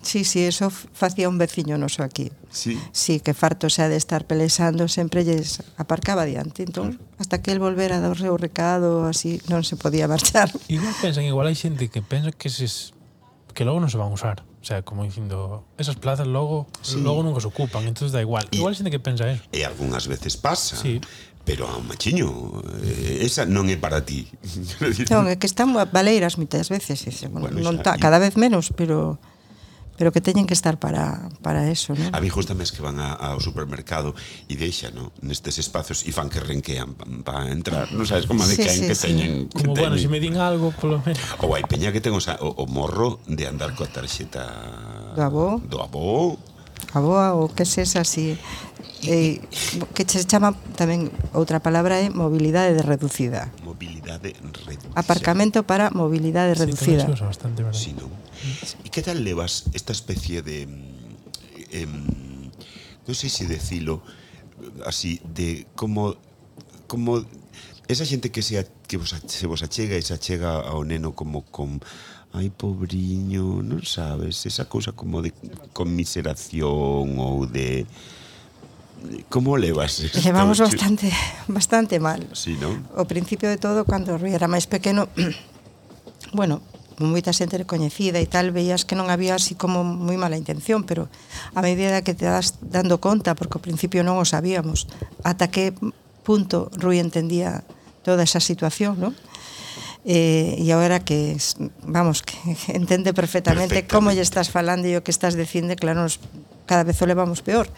Sí, sí, eso facía un veciño noso aquí. Sí. Sí, que farto xa de estar pelexando, sempre lles aparcaba diante. Entón, claro. hasta que el volvera do seu recado, así, non se podía marchar. Igual pensan, igual hai xente que pensa que se que logo non se van a usar. O sea, como dicindo, esas plazas logo sí. logo nunca se ocupan, entonces da igual. E, igual xente que pensa eso. E algunhas veces pasa. Sí. Pero a un machiño, eh, esa non é para ti. non, é que están baleiras moitas veces, ese. Bueno, bueno, non xa, ta, cada vez menos, pero pero que teñen que estar para, para eso, non? A mí gustame es que van a, ao supermercado e deixan ¿no? nestes espacios e fan que renquean para entrar, non sabes como de sí, que, sí, que sí. teñen que Como, teñen. bueno, se me din algo, polo menos. Ou hai peña que ten o, o morro de andar coa tarxeta do avó, do avó Aboa ou que ses así eh, que se chama tamén outra palabra é mobilidade de reducida. Mobilidade reducida. Aparcamento para mobilidade reducida. Sí, bastante, ¿verdad? Sí, no. E que tal levas esta especie de eh, non sei se decilo así de como como esa xente que se que vos se vos achega e se achega ao neno como con ai pobriño, non sabes, esa cousa como de conmiseración ou de Como levas isto? Levamos bastante bastante mal. Sí, non? O principio de todo, cando Rui era máis pequeno, bueno, moita xente recoñecida e tal, veías que non había así como moi mala intención, pero a medida que te das dando conta, porque ao principio non o sabíamos, ata que punto Rui entendía toda esa situación, non? eh, e agora que vamos que entende perfectamente, perfectamente. como lle estás falando e o que estás dicindo, claro, nos, cada vez o levamos peor.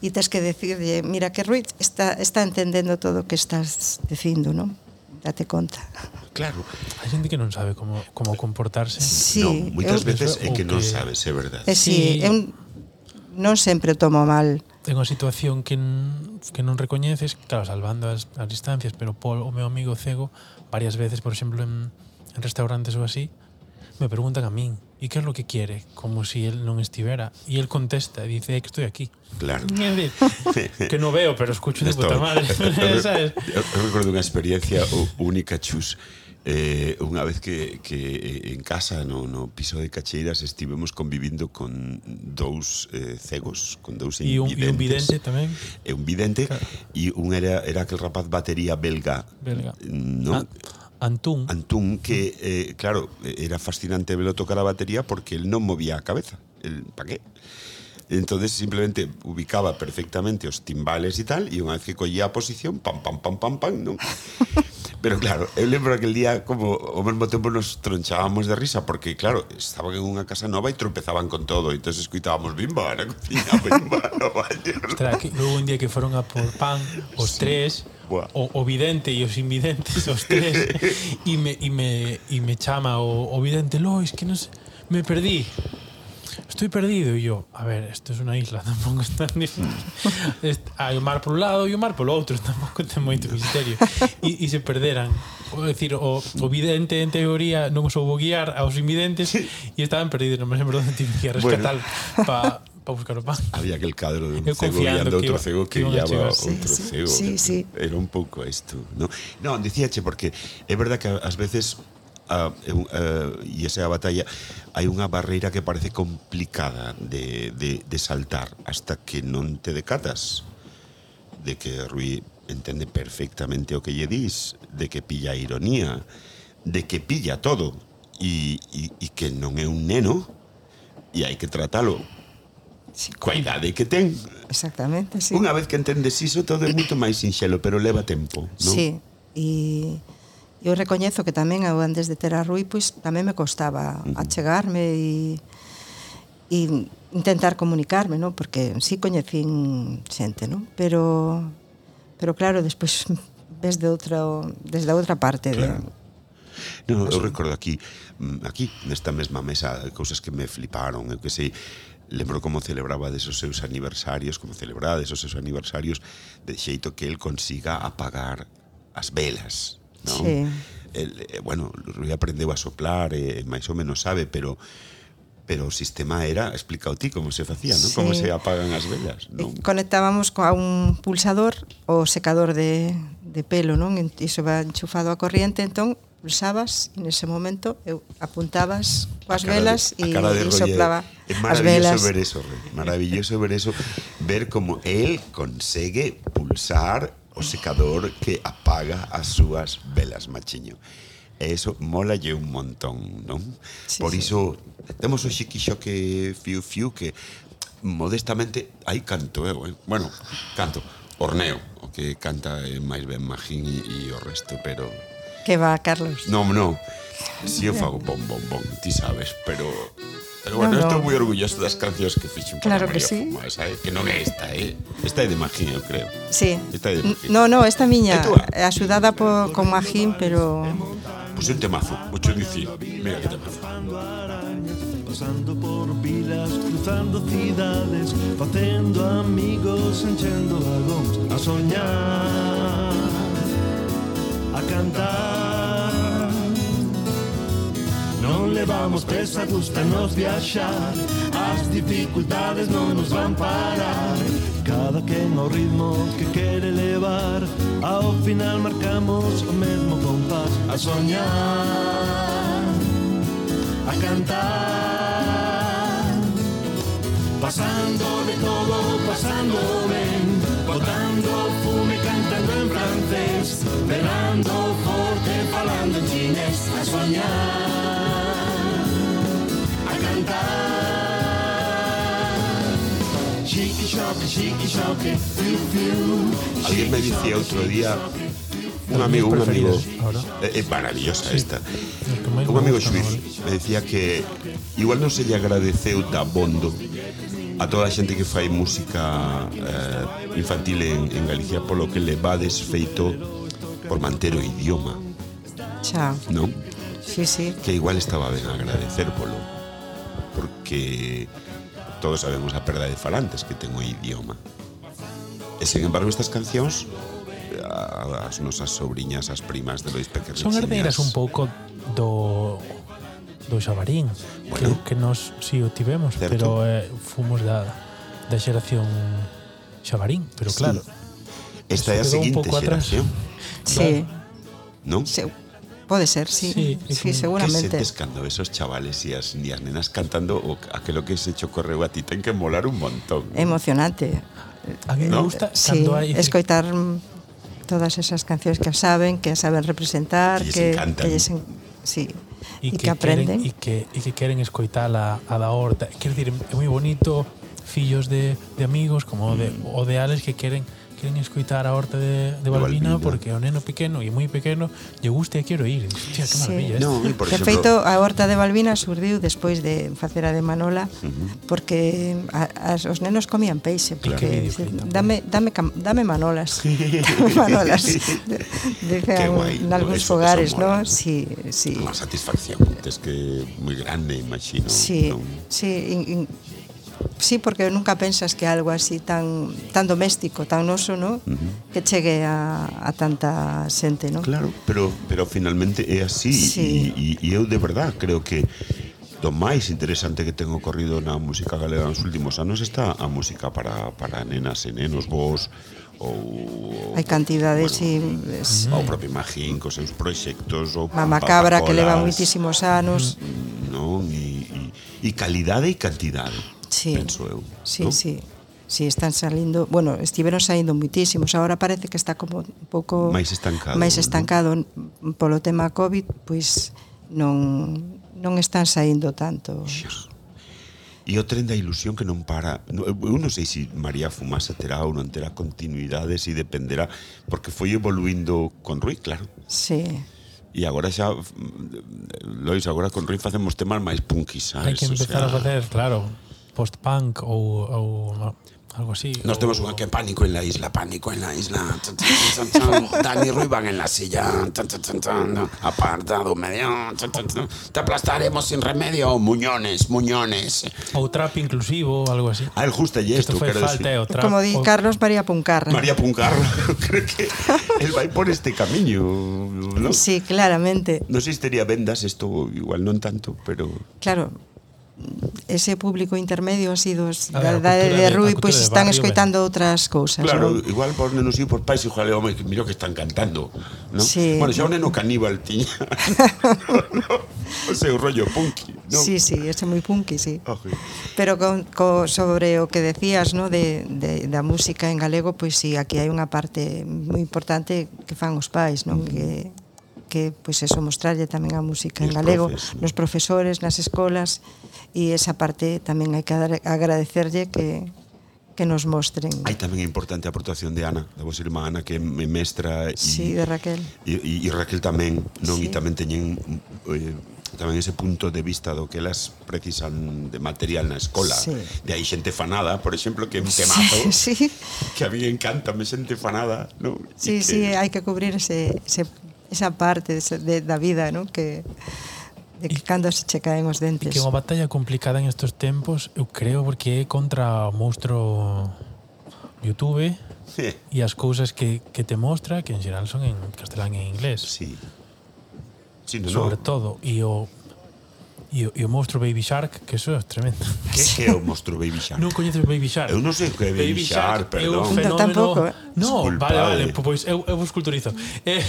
E tens que decirlle, mira que Ruiz está está entendendo todo o que estás dicindo, non? Date conta. Claro, hai xente que non sabe como como comportarse. Sí, non, moitas veces é que non que... sabes, é verdade. É, sí, sí. Eu non sempre tomo mal ten unha situación que, que non recoñeces, claro, salvando as, as distancias, pero Paul, o meu amigo cego, varias veces, por exemplo, en, en restaurantes ou así, me preguntan a min, e que é lo que quiere? Como si él non estivera. E él contesta, e dice, é que estoy aquí. Claro. Decir, que non veo, pero escucho de puta madre. Eu recordo unha experiencia única, chus, Eh, unha vez que, que en casa, no, no piso de Cacheiras, estivemos convivindo con dous eh, cegos, con dous e un, e un vidente tamén. E un vidente, claro. e un era, era aquel rapaz batería belga. Belga. No? Ah. Antún. Antún, que, eh, claro, era fascinante verlo tocar a batería porque él non movía a cabeza. El, pa qué? Entonces simplemente ubicaba perfectamente os timbales e tal, e unha vez que collía a posición, pam, pam, pam, pam, pam, non? Pero claro, eu lembro aquel día como ao mesmo tempo nos tronchábamos de risa porque claro, estaban en unha casa nova e tropezaban con todo, e entonces escuitábamos bimba na cocina, bimba no baño. Ostras, que luego un día que foron a por pan os sí. tres, Buah. o, o vidente e os invidentes os tres e me, e me, e me chama o, o vidente Lois que non sei, me perdí estoy perdido. E yo, a ver, esto es una isla, tampouco está ni... hai o mar por un lado e o mar polo outro, tampouco ten moito misterio. E, e se perderan. O decir, o, o vidente en teoría non soubo guiar aos invidentes e estaban perdidos, non me lembro onde tive que rescatal bueno. pa, pa buscar o pan. Había aquel cadro de un cego guiando outro iba, cego que guiaba sí, outro sí, cego. Sí, sí. Era un pouco isto, non? no, dicíache porque é verdad que ás veces a, a, e esa é a batalla hai unha barreira que parece complicada de, de, de saltar hasta que non te decatas de que Rui entende perfectamente o que lle dis de que pilla a ironía de que pilla todo e, e, e que non é un neno e hai que tratalo sí. coa idade que ten. Exactamente, sí. Unha vez que entendes iso, todo é moito máis sinxelo, pero leva tempo, non? Sí, e... Y Eu recoñezo que tamén eu antes de ter a Rui, pois tamén me costaba achegarme e e intentar comunicarme, non? Porque si sí coñecín xente, non? Pero pero claro, despois ves de outra desde a outra parte claro. de No, eu recordo aquí, mm, aquí, nesta mesma mesa, cousas que me fliparon, eu que sei, lembro como celebrabades os seus aniversarios, como celebrades os seus aniversarios, de xeito que el consiga apagar as velas non? Sí. El, eh, bueno, Rui aprendeu a soplar, eh, e, máis ou menos sabe, pero pero o sistema era, explica ti como se facía, non? Sí. Como se apagan as velas, non? Conectábamos a un pulsador o secador de, de pelo, non? Iso va enchufado a corriente, entón pulsabas e nese momento eu apuntabas coas velas e soplaba as velas. Ver eso, maravilloso ver eso, ver como el consegue pulsar o secador que apaga as súas velas, machiño. E eso molalle un montón, non? Sí, Por iso, sí. temos o xiquixo que fiu fiu que modestamente, aí canto eu, eh? bueno, canto, Orneo, o que canta é máis ben Magín e, e o resto, pero... Que va, Carlos? Non, non, si eu fago bom, bom, bom, ti sabes, pero... Pero bueno, No, no. estou moi orgulloso das cancións que fixen para Claro que sí. Fumá, esa, eh, que non é esta, eh? Esta é de Magín, eu creo. Sí. Esta é de Magín. No, no, esta miña É axudada por, con Magín, pero Pois pues un temazo, mucho dicir. Mira que temazo. Pasando por vilas, cruzando cidades Facendo amigos, enchendo vagóns A soñar A cantar Non levamos presa, gustanos viaxar As dificultades non nos van parar. Cada quen ao ritmo que quere levar Ao final marcamos o mesmo compás. A soñar a cantar. Pasando de todo, pasando ben Botando fume, cantando en francés. Berrando forte, falando en chinés. A soñar Alguén me dicía outro día un amigo, un amigo é eh, maravillosa esta. Un amigo suizo, me decía que igual non se lle agradeceu tan bondo a toda a xente que fai música eh, infantil en, en Galicia polo que le va desfeito por manter o idioma. Xa. Non? Sí, sí. Que igual estaba ben agradecer polo porque todos sabemos a perda de falantes que ten o idioma. E, sen embargo, estas cancións as nosas sobrinhas, as primas de Lois Pequerrichiñas... Son herdeiras un pouco do do Xabarín bueno, que, que nos si sí, o tivemos certo. pero eh, fomos da, da xeración Xabarín pero claro sí. esta é a seguinte xeración sí. non? Sí. Pode ser, sí, sí, sí seguramente. Que sentes cando esos chavales e as, e as nenas cantando o, aquilo que se cho correu a ti ten que molar un montón. Emocionante. A mí me gusta sí, cando hai... Escoitar todas esas cancións que saben, que saben representar, que, que lles, sí, e que, que aprenden e que e que queren escoitar a, a da horta. Quer dizer, é moi bonito fillos de, de amigos como mm. de o de Alex que queren queren escoitar a horta de, de Balbina, Balbina porque o neno pequeno e moi pequeno lle gusta e quero ir. Hostia, que maravilla. Sí. No, por de exemplo... feito, a horta de Balbina surdiu despois de facer a de Manola uh -huh. porque a, as, os nenos comían peixe porque claro. se, dame, dame, cam, dame Manolas. dame Manolas. Dice en algúns fogares, ¿no? Sí, sí. Unha satisfacción, es que moi grande, imagino. Sí, non? sí, in, in, Sí, porque nunca pensas que algo así tan tan doméstico, tan noso, ¿no? Uh -huh. Que chegue a, a tanta xente, ¿no? Claro, pero pero finalmente é así sí. e, e eu de verdad creo que do máis interesante que ten ocorrido na música galega nos últimos anos está a música para, para nenas e nenos, vos, ou hai cantidades e sí, ao propio Magín cos seus proxectos ou Mama Cabra que leva moitísimos anos mm, non e, e, e calidade e cantidade sí. penso eu. Sí, ¿no? sí. Si sí, están salindo, bueno, estiveron saindo muitísimos, agora parece que está como un pouco máis estancado. Máis estancado ¿no? polo tema COVID, pois non non están saindo tanto. Xos. E o tren da ilusión que non para Eu non sei se María Fumasa terá ou non terá continuidades e dependerá Porque foi evoluindo con Rui, claro Sí E agora xa Lois, agora con Rui facemos temas máis punkis, sabes? Hai que empezar o sea... a facer, claro post-punk o, o, algo así. Nos o, tenemos que pánico en la isla, pánico en la isla. Dani Ruivan en la silla. Apartado medio. Te aplastaremos sin remedio. Muñones, muñones. O trap inclusivo, algo así. Ah, el justo y esto, quero eh, Como di Carlos María Puncarra. María Puncarra. Creo que el vai por este camiño. ¿no? Sí, claramente. No sé si estaría vendas isto igual non tanto, pero... Claro, ese público intermedio así dos a da idade de Rui, pois pues, están barrio, escoitando outras cousas. Claro, ¿no? igual por nenos e por pais, igual é mira miro que están cantando, ¿no? Sí. Bueno, xa un neno caníbal tiña. o seu rollo punky, ¿no? Sí, sí, ese moi punky, sí. Ah, okay. Pero con, co, sobre o que decías, ¿no? De, de, da música en galego, pois pues, sí, aquí hai unha parte moi importante que fan os pais, non? Mm. Que que pois eso mostrarlle tamén a música en galego profes, nos profesores, nas escolas e esa parte tamén hai que agradecerlle que que nos mostren. Hai tamén é importante a aportación de Ana, da vosa irmá Ana, que é mestra e, sí, de Raquel. E, e, e Raquel tamén, non? Sí. E tamén teñen eh, tamén ese punto de vista do que elas precisan de material na escola. Sí. De aí xente fanada, por exemplo, que é un temazo. Sí, sí. Que a mí encanta, me xente fanada, non? Sí, que... sí, hai que cubrir ese, ese esa parte de, da vida, ¿no? que de que cando se che caen os dentes. Que é unha batalla complicada en estes tempos, eu creo, porque é contra o monstro YouTube sí. e as cousas que, que te mostra, que en xeral son en castelán e en inglés. Sí. sí no, Sobre no. todo, e o E, e o monstro Baby Shark, que eso é tremendo. Que que é o monstro Baby Shark? Non coñeces Baby Shark? Eu non sei o que é Baby, Baby Shark, Shark, perdón. Eu no, tampouco. Eh. No, vale, vale, pois eu, eu vos culturizo. Eh,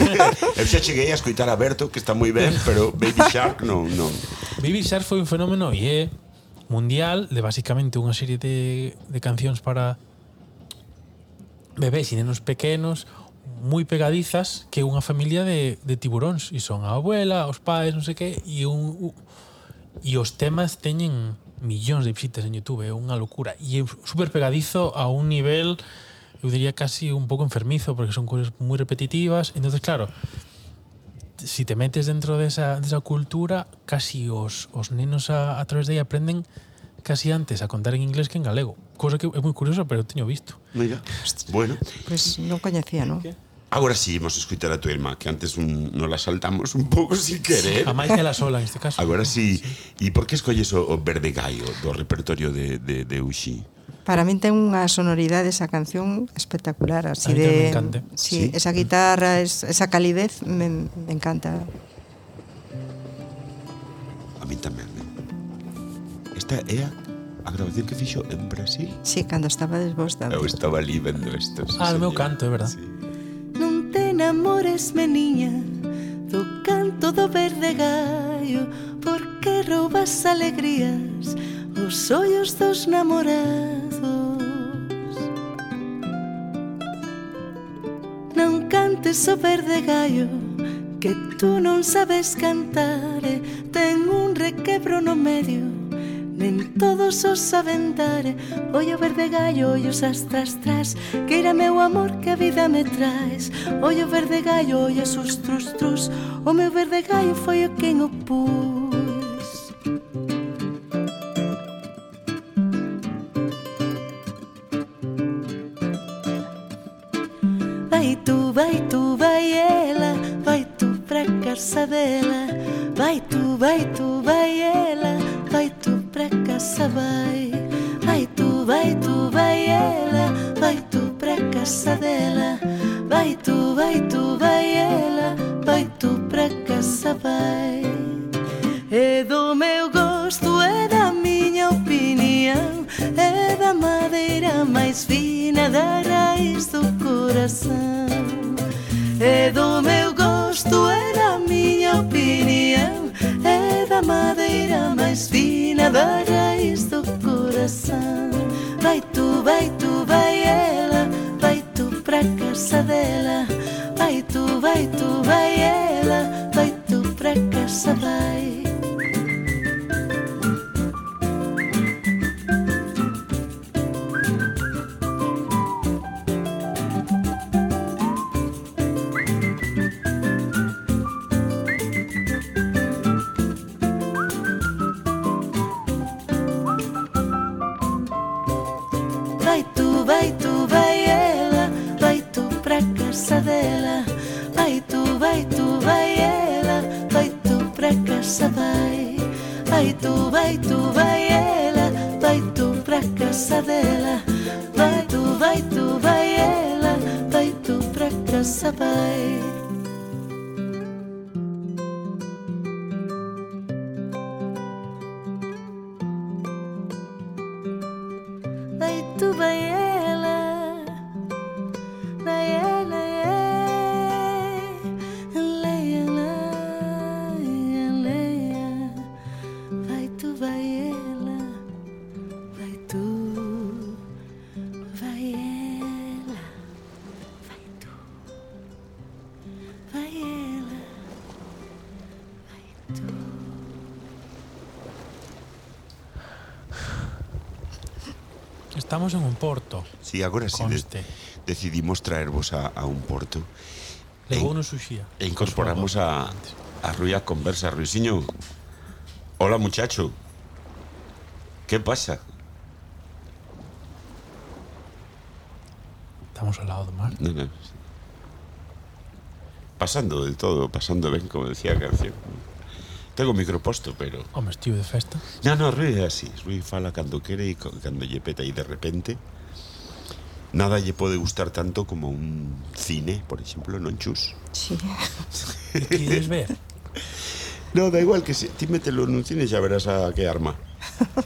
eu xa cheguei a escoitar a Berto, que está moi ben, pero Baby Shark non, non. Baby Shark foi un fenómeno e é mundial de basicamente unha serie de, de cancións para bebés e nenos pequenos moi pegadizas que unha familia de, de tiburóns e son a abuela, os pais, non sei que e un, e os temas teñen millóns de visitas en Youtube é unha locura e é super pegadizo a un nivel eu diría casi un pouco enfermizo porque son cousas moi repetitivas entonces claro si te metes dentro desa, desa cultura casi os, os nenos a, a través de aí aprenden casi antes a contar en inglés que en galego. Cosa que é moi curiosa, pero teño visto. Mira, bueno. Pues non coñecía, non? Agora sí, imos escutar a tua irmá, que antes un, nos la saltamos un pouco sin querer. A máis que la sola, neste caso. Agora sí. E por que escolles o, o verde gaio do repertorio de, de, de Uxi? Para min ten unha sonoridade esa canción espectacular, así a de... Me sí, sí, esa guitarra, es, esa calidez, me, me encanta. A min tamén, eh? Esta é a a grabación que fixo en Brasil? Sí, cando estaba desbosta. Eu estaba ali vendo estes. Ah, no meu canto, é verdade. Sí amores, me niña Do canto do verde gallo Por que roubas alegrías? Os ollos dos namorados Non cantes o verde gallo Que tú non sabes cantar eh. E ten un requebro no medio nen todos os aventar Ollo verde gallo, ollos astras tras Que era meu amor que a vida me traes. Ollo verde gallo, ollos os trus trus O meu verde gallo foi o quen o pus. Vai tu, vai tu, vai ela, vai tu pra casa dela. Vai tu, vai tu, vai ela, casa vai Vai tu, vai tu, vai ela Vai tu pra casa dela. Vai tu, vai tu, vai ela Vai tu pra casa vai. É do meu gosto, é da miña opinião É da madeira máis fina da raiz do coração. É do meu gosto, é da miña opinião É da madeira máis fina da raiz coração. Vai tu, vai tu, vai ela Vai tu pra casa dela Vai tu, vai tu, vai ela Vai tu, vai tu, vai ela, vai tu pra casa dela. Vai tu, vai tu, vai ela, vai tu pra casa, vai. Estamos en un porto. Sí, agora sí de, decidimos traervos a, a un porto Levou no suxía. e incorporamos a, a Rui a conversa. Ruisinho, hola muchacho. ¿Qué pasa? Estamos ao lado do mar. No, no. Pasando del todo, pasando ben, como decía a canción. Tengo o micro posto, pero... Home, estivo de festa. Non, non, Rui é así. Rui fala cando quere e cando lle peta e de repente nada lle pode gustar tanto como un cine, por exemplo, non chus. Sí. Queres ver? No, da igual que se, ti mételo nun cine xa verás a que arma.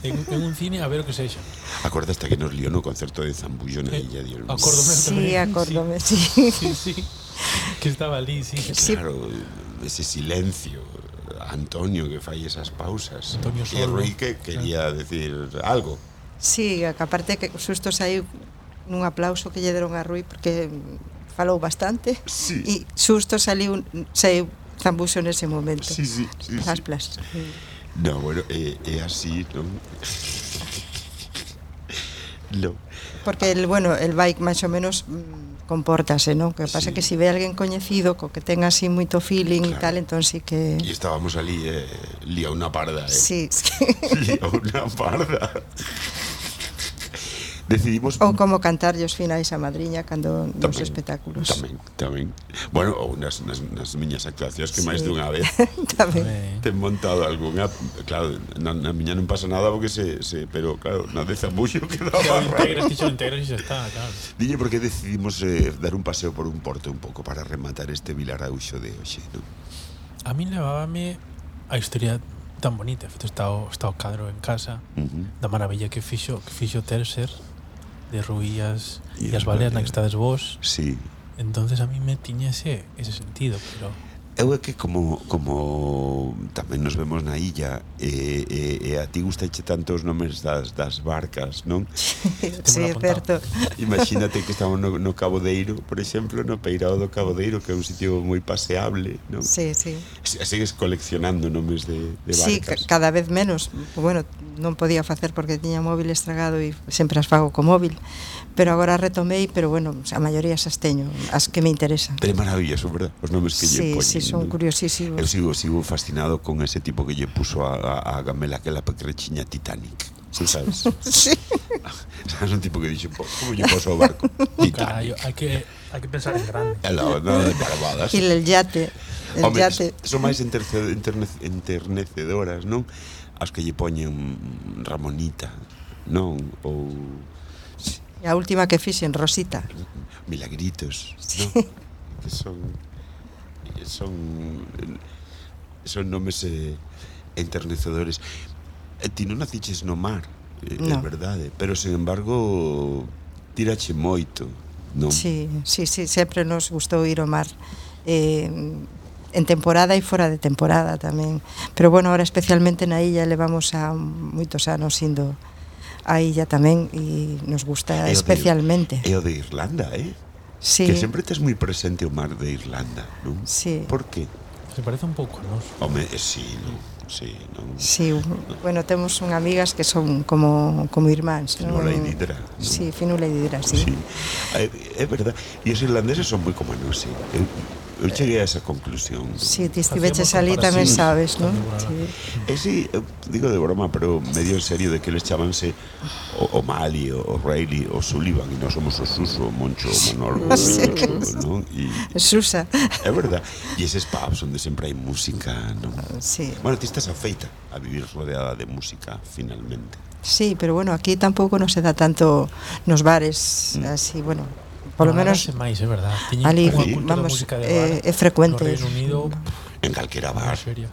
En, en un cine a ver o que sexa. Acordaste que nos lió no concerto de Zambullo na eh, Illa de Olmos? Acórdome sí, tamén. acórdome, sí. Sí, sí. sí. Que estaba ali, sí. Claro, ese silencio. Antonio que fai esas pausas. Antonio Solvo. Enrique quería claro. decir algo. Sí, que aparte que xusto saiu nun aplauso que lle deron a Rui porque falou bastante sí. e xusto saliu saiu Zambuso nese momento. Sí, sí, sí. As sí. plas. No, bueno, é, é así, non? no. Porque el, bueno, el bike máis ou menos mm, compórtase, non? Que pasa Sí. que se ve alguén coñecido co que tenga así moito feeling e Claro. tal, entón sí que Y estábamos ali, eh, lía una parda, eh. sí, sí. Lía una parda. decidimos ou como cantar os finais a madriña cando tamén, nos espectáculos. Tamén, tamén. Bueno, ou nas, nas, nas miñas actuacións que sí. máis dunha vez tamén ten montado algunha, claro, na, na miña non pasa nada porque se, se pero claro, na de Zambullo quedaba. Integras, ticho, integras e xa está, claro. Diñe porque decidimos eh, dar un paseo por un porto un pouco para rematar este Vilaraúxo de hoxe, non? A min levábame a historia tan bonita. Feito está o, está o cadro en casa uh -huh. da maravilla que fixo que fixo Tercer de Ruías E e as baleas na que estades vos. Sí. Entonces a mí me tiña ese, ese sentido, pero Eu é que como, como tamén nos vemos na illa e, e, e a ti gustache tanto os nomes das, das barcas, non? sí, é certo. Imagínate que estamos no, no Cabo Deiro, por exemplo, no Peirao do Cabo Deiro, que é un sitio moi paseable, non? Sí, sí. Segues coleccionando nomes de, de barcas. Sí, cada vez menos. Bueno, non podía facer porque tiña móvil estragado e sempre as fago co móvil pero agora retomei, pero bueno, a maioría esas teño, as que me interesan. Tres maravilloso, verdad? Os nomes que sí, lle poñen. Sí, son ¿no? curiosísimos. Eu sigo, sigo fascinado con ese tipo que lle puso a, a, a Gamela aquela pecrechiña Titanic. Sí, sabes? sí. sabes un tipo que dixo, como lle poso o barco? Titanic. Hai que, hai que pensar en grande. No, no, de parabadas. E el yate. El Home, yate. Son máis enternecedoras, non? As que lle poñen Ramonita, non? Ou E a última que fixen, Rosita. Milagritos. Sí. ¿no? Que son son son nomes eh, enternecedores. E ti non naciches no mar, eh, no. é verdade, pero sen embargo tirache moito, non? Sí, sí, sí, sempre nos gustou ir ao mar. Eh, en temporada e fora de temporada tamén. Pero bueno, ahora especialmente na illa levamos a moitos anos indo a illa tamén e nos gusta e especialmente. De, e o de Irlanda, eh? Sí. Que sempre tes moi presente o mar de Irlanda, non? Sí. Por que? Se parece un pouco, non? Home, eh, sí, non? Sí, non? Sí, bueno, temos un amigas que son como, como irmáns Finula non? e Didra non? Sí, Finula e Didra, sí, sí. Eh, é, é verdad, e os irlandeses son moi como non, sí. Eu, ¿eh? Eu cheguei a esa conclusión. Si, sí, ti estiveches ali tamén sabes, non? Sí. Eh, e eh, digo de broma, pero medio en serio de que les chamanse o, o Mali, o Reilly, o Sullivan e non somos o Suso, o Moncho, o Manolo, sí. non? E, Susa. É verdad. E eses pubs onde sempre hai música, non? Sí. Bueno, ti estás afeita a vivir rodeada de música, finalmente. Sí, pero bueno, aquí tampouco non se dá tanto nos bares, mm. así, bueno, polo no, menos máis, é verdad. Tiñen ali, vamos, é, é eh, frecuente. No Reino Unido, en calquera bar. En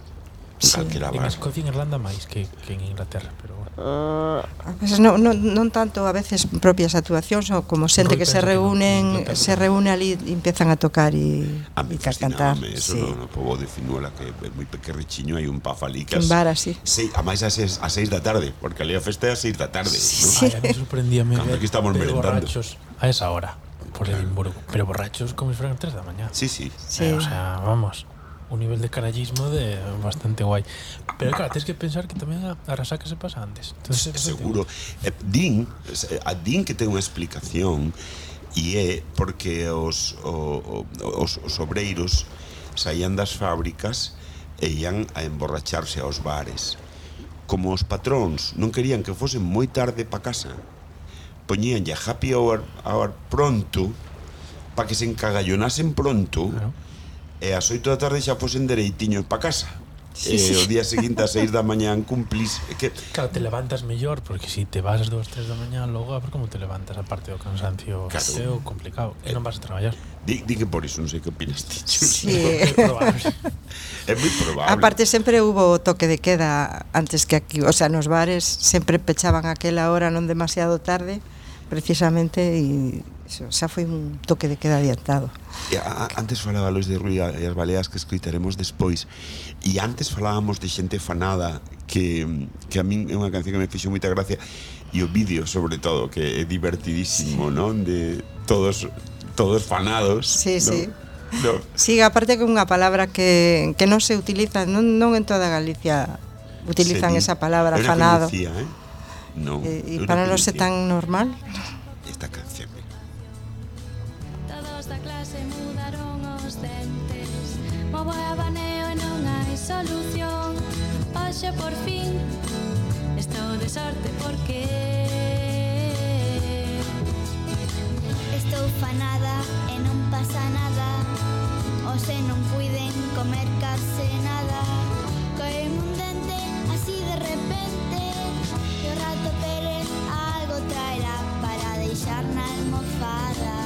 sí. calquera bar. En Escocia e Irlanda máis que, que en Inglaterra, pero bueno. Ah, a veces non, non, non tanto a veces propias actuacións ou como xente que se reúnen, que no, se reúne ali e empiezan a tocar e a mí a cantar. Eso sí. no, no pobo de Finuela que é moi pequerrichiño hai un paf ali que as, bar así. Sí, a máis a 6 a 6 da tarde, porque ali a festa é a 6 da tarde, sí. ¿no? Ay, a mí sorprendíame. Cando aquí estamos merendando. borrachos A esa hora por Edimburgo. Pero borrachos como si fueran 3 da mañá. Sí, sí. sí. Eh, o sea, vamos, un nivel de carallismo de bastante guai. Pero claro, tens que pensar que tamén a, a rasaca se pasa antes. Entonces, Seguro. Eh, din, eh, a din que ten unha explicación e é porque os, o, os, os obreiros saían das fábricas e ian a emborracharse aos bares. Como os patróns non querían que fosen moi tarde pa casa, poñíanlle a happy hour, hour pronto para que se encagallonasen pronto claro. e ás 8 da tarde xa fosen dereitiños para casa. Sí, e sí. o día seguinte a 6 da mañán cumplís que... Claro, te levantas mellor Porque si te vas as 2, 3 da mañá Logo a ver como te levantas a parte do cansancio claro. é complicado E non vas a traballar Di, di que por iso non sei que opinas ti sí. é probable É moi probable Aparte sempre hubo toque de queda Antes que aquí O sea, nos bares sempre pechaban aquela hora non demasiado tarde precisamente e iso, xa foi un toque de queda adiantado. Eh, e a, antes falaba Luis de Rui e as baleas que escritaremos despois e antes falábamos de xente fanada que, que a min é unha canción que me fixo moita gracia e o vídeo sobre todo que é divertidísimo, sí. non? De todos todos fanados. Sí, non? sí. No. Sí, aparte que é unha palabra que, que non se utiliza, non, non en toda Galicia utilizan Sería. esa palabra Era fanado. Que eh? No, eh, para los es tan normal. Esta canción. Todos da clase mudaron os dentes. Movo e abaneo e non hai solución. Hoxe por fin Estou de sorte porque Estou fanada e non pasa nada. Ose non puiden comer case nada. Coen un dente así de repente. Alberto Pérez algo traerá para deixar na almofada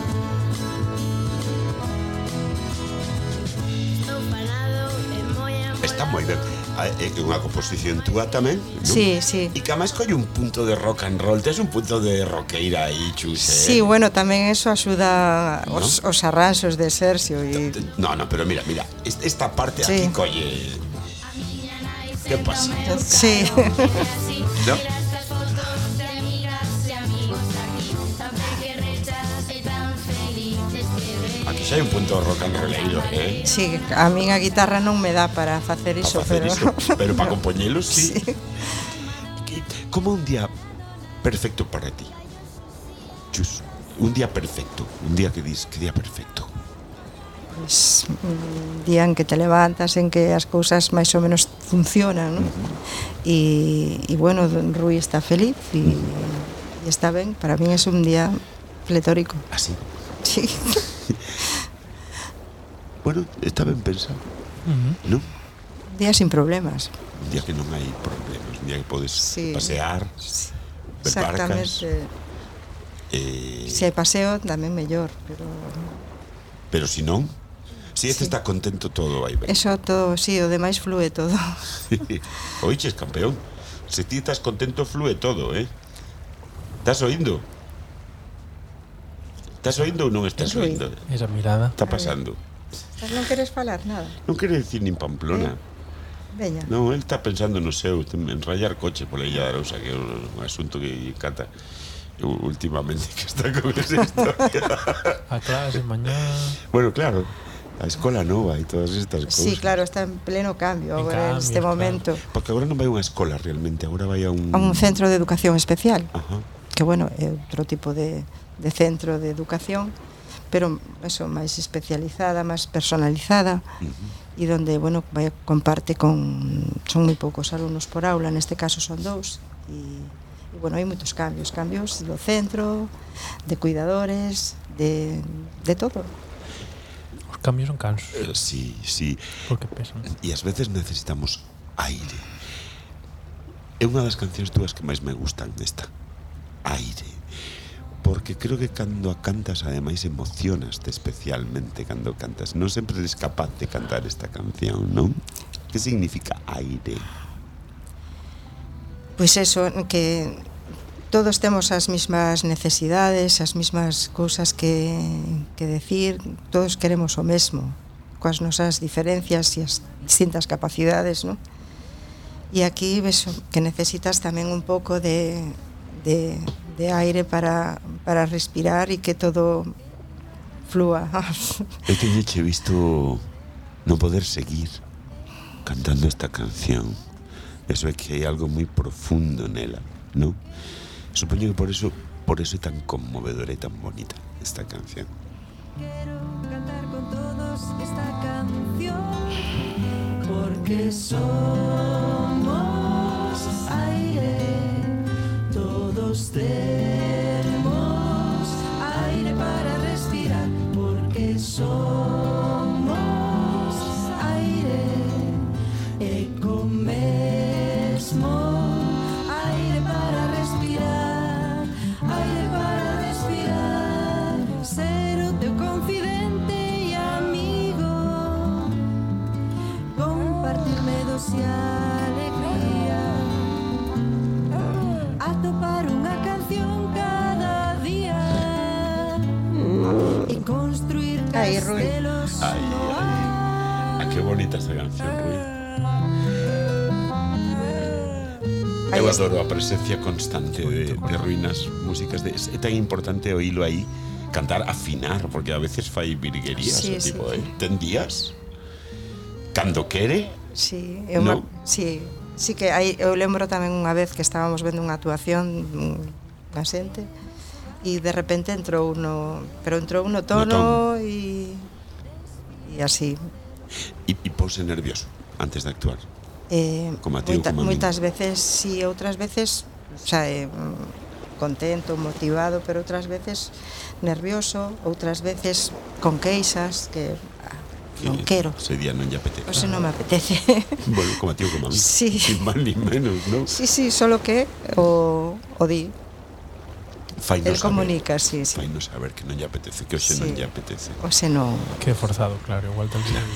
Estou e moi Está moi ben é unha composición túa tamén, non? Sí, sí. E que máis colle un punto de rock and roll, tes un punto de roqueira aí, chus eh? Sí, bueno, tamén eso axuda ¿No? os, os arranxos de Sergio e... Y... No, no, pero mira, mira, esta parte sí. aquí colle... Que pasa? Sí. ¿No? hai un punto rock and rolleiro, eh? Sí, a min a guitarra non me dá para facer iso, facer pero... Iso, pero para compoñelo, sí. sí. Como un día perfecto para ti? Chus, un día perfecto, un día que dis, que día perfecto? Pues, un día en que te levantas, en que as cousas máis ou menos funcionan, non? Uh -huh. e, e, bueno, Rui está feliz e, uh -huh. e está ben, para min é un día pletórico. Así? Sí. bueno, está ben pensado. Uh -huh. Non? Un día sin problemas. Un día que non hai problemas, un día que podes sí. pasear, ver barcas. Eh... Se hai paseo tamén mellor, pero Pero si non, Si este sí. está contento todo vai ben. Eso todo, si, sí, o demais flúe todo. Sí. Oiches, campeón. Se ti estás contento flúe todo, eh? Estás oindo? Estás oindo ou non estás oindo? Esa mirada. Está pasando. Mas non queres falar nada? Non quere dicir nin Pamplona. Eh? Veña. Non, el está pensando no seu, en rayar coche pola Illa de Arousa, que é un asunto que cata últimamente que está con esa historia. a clase, mañá... Bueno, claro, a escola nova e todas estas cousas. Sí, claro, está en pleno cambio en agora cambio, este claro. momento. Porque agora non vai unha escola realmente, agora vai a un... A un centro de educación especial. Ajá. Que, bueno, é outro tipo de, de centro de educación pero eso máis especializada, máis personalizada uh -huh. e donde, bueno, vai, comparte con son moi poucos alumnos por aula, neste caso son dous e, e bueno, hai moitos cambios, cambios do centro, de cuidadores, de, de todo. Os cambios son cansos. Eh, sí, sí. Porque pesan. E ás veces necesitamos aire. É unha das cancións túas que máis me gustan desta. Aire porque creo que cando a cantas ademais emocionaste especialmente cando cantas non sempre eres capaz de cantar esta canción non? que significa aire? Pois pues eso, que todos temos as mismas necesidades as mismas cousas que, que decir todos queremos o mesmo coas nosas diferencias e as distintas capacidades non? e aquí ves que necesitas tamén un pouco de, de de aire para, para respirar e que todo flúa. Eu teñeche visto non poder seguir cantando esta canción. Eso é que hai algo moi profundo nela, non? Supoño que por eso por eso é tan conmovedora e tan bonita esta canción. Quiero cantar con todos esta canción porque somos tenemos aire para respirar porque somos aire e con mesmo aire para respirar, aire para respirar, ser confidente e amigo, compartir medos e Ay, Rui. Ay, ay. ay ah, qué bonita esta canción, Rui. Aí Eu adoro a presencia constante de, de ruínas músicas. De, é tan importante oílo aí, cantar, afinar, porque a veces fai virguerías. Sí, o tipo, ¿eh? sí. eh? Tendías? Cando quere? Sí, é unha... No? Sí, sí que hai, eu lembro tamén unha vez que estábamos vendo unha actuación unha xente, e de repente entrou no, pero entrou no tono e e así. E, e pose nervioso antes de actuar. Eh, como a ti, moita, como a moitas veces si sí, outras veces, o sea, eh, contento, motivado, pero outras veces nervioso, outras veces con queixas que ah, non quero. Ese día non lle apetece. Pois non me apetece. bueno, como a ti como a mí. Sí. Sin mal ni menos, non? Sí, sí, solo que o, o di, Faino El saber, comunica, sí, sí. Faino saber que non lle apetece, que hoxe sí. non lle apetece. Hoxe non. Que forzado, claro, igual tal claro.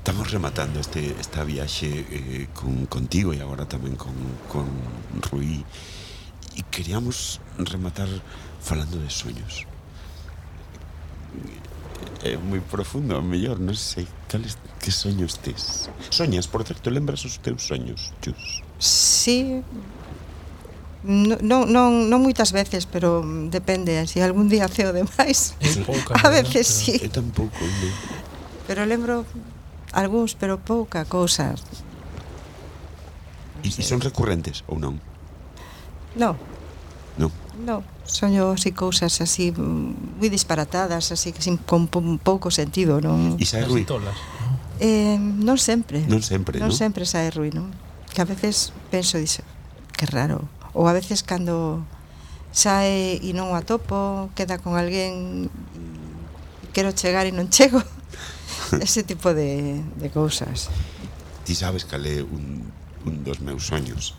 Estamos rematando este esta viaxe eh, con contigo e agora tamén con con Rui e queríamos rematar falando de sueños. É moi profundo, a mellor, non sei cales que soños tes. Soñas, por certo, lembras os teus soños, Chus? Sí, non, non, non moitas veces, pero depende, se si algún día ceo demais. Pouca, a veces pero, sí. Eu tampouco. Non. Pero lembro algúns, pero pouca cousa. E no son recurrentes ou non? Non. Non. Non, son yo así cousas así moi disparatadas, así que sin, con, con pouco sentido, non. E sai ruí? Eh, non sempre. Non sempre, non? Non sempre sae ruí, non? Que a veces penso, dixo, que raro ou a veces cando sae e non o atopo, queda con alguén quero chegar e non chego. Ese tipo de, de cousas. Ti sabes cal é un, un dos meus soños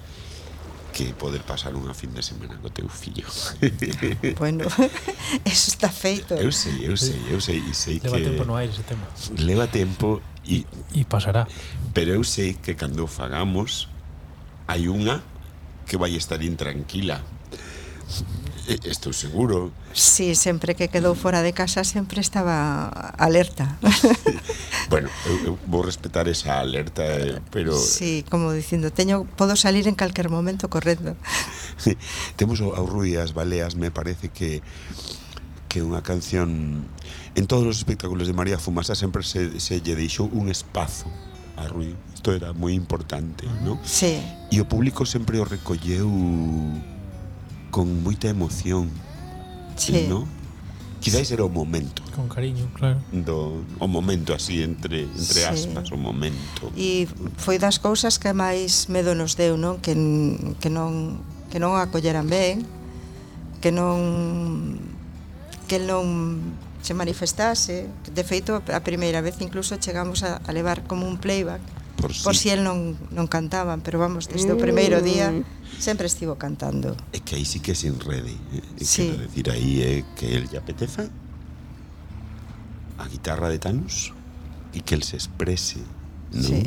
que poder pasar unha fin de semana co teu fillo. Ah, bueno, eso está feito. Eu sei, eu sei, eu sei, e sei Leva que... tempo no aire ese tema. Leva tempo e... E pasará. Pero eu sei que cando fagamos hai unha que vai estar intranquila Estou seguro. Sí, sempre que quedou fora de casa sempre estaba alerta. bueno, eu, eu vou respetar esa alerta, eh, pero Sí, como dicindo, teño podo salir en calquer momento correndo. Temos ao Rui as baleas, me parece que que unha canción en todos os espectáculos de María Fumasa sempre se, se lle deixou un espazo a Rui isto era moi importante non? Sí. e o público sempre o recolleu con moita emoción sí. non? Quizáis era o momento. Con cariño, claro. Do, o momento así, entre, entre sí. aspas, o momento. E foi das cousas que máis medo nos deu, non? Que, que non que non o acolleran ben, que non que non se manifestase. De feito, a primeira vez incluso chegamos a, a levar como un playback por si, por si el non, non cantaban, pero vamos, desde mm. o primeiro mm. día sempre estivo cantando. É que aí sí que é sin rede. É eh. sí. Quero decir, aí é que el lle apeteza a guitarra de Thanos e que el se exprese, non? Sí.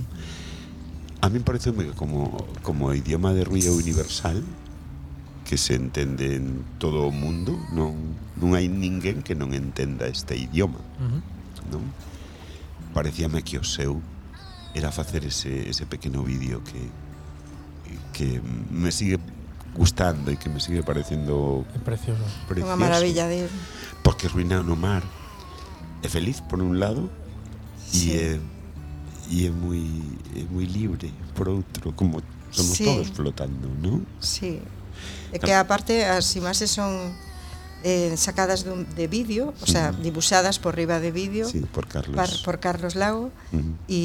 A mí me parece que como, como idioma de ruido universal, que se entende en todo o mundo non, non hai ninguén que non entenda este idioma Ujú. non? Parecíame que o seu era facer ese, ese pequeno vídeo que que me sigue gustando e que me sigue parecendo É precioso. precioso. Unha maravilla de Porque Ruina no mar é feliz por un lado Sí. e é e é moi é moi libre por outro, como somos Sí. todos flotando, non? Sí. E que aparte as imaxes son eh, sacadas dun, de vídeo, o sea, dibuxadas por riba de vídeo sí, por, Carlos. Par, por Carlos Lago uh -huh. e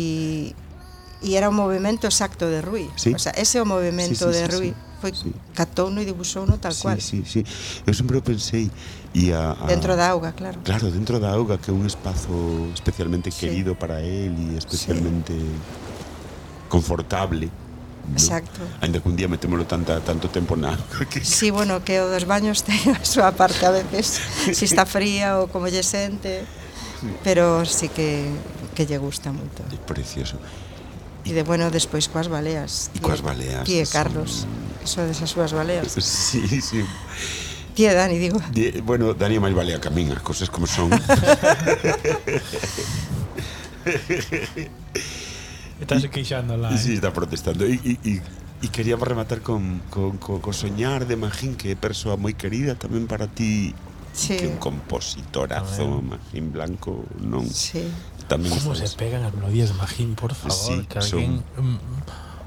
e era o movimento exacto de Rui. Sí? O sea, ese é o movimento sí, sí, de sí, Rui. Sí, Foi sí. catouno e dibuxouno tal sí, cual. Sí, sí, Eu sempre o pensei e a, a dentro da auga, claro. Claro, dentro da auga que é un espazo especialmente sí. querido para él e especialmente sí. confortable Exacto. Ainda que un día metémolo tanta, tanto tempo na... Que... Sí, bueno, que o dos baños ten a súa parte a veces, si está fría ou como lle sente, pero sí que, que lle gusta moito. É precioso. E de bueno, despois coas baleas. E coas baleas. Tíe Carlos, son... eso desas súas baleas. Sí, sí. Tía Dani, digo. Die, bueno, Dani máis balea que a min, as cousas como son. Estás queixando lá. Eh? Sí, está protestando. E, e, e E queríamos rematar con, con, con, con soñar de Magín Que é persoa moi querida tamén para ti sí. Que un compositorazo Magín Blanco non sí. tamén Como se pegan as melodías de Magín, por favor sí, Que alguén, son... Mm,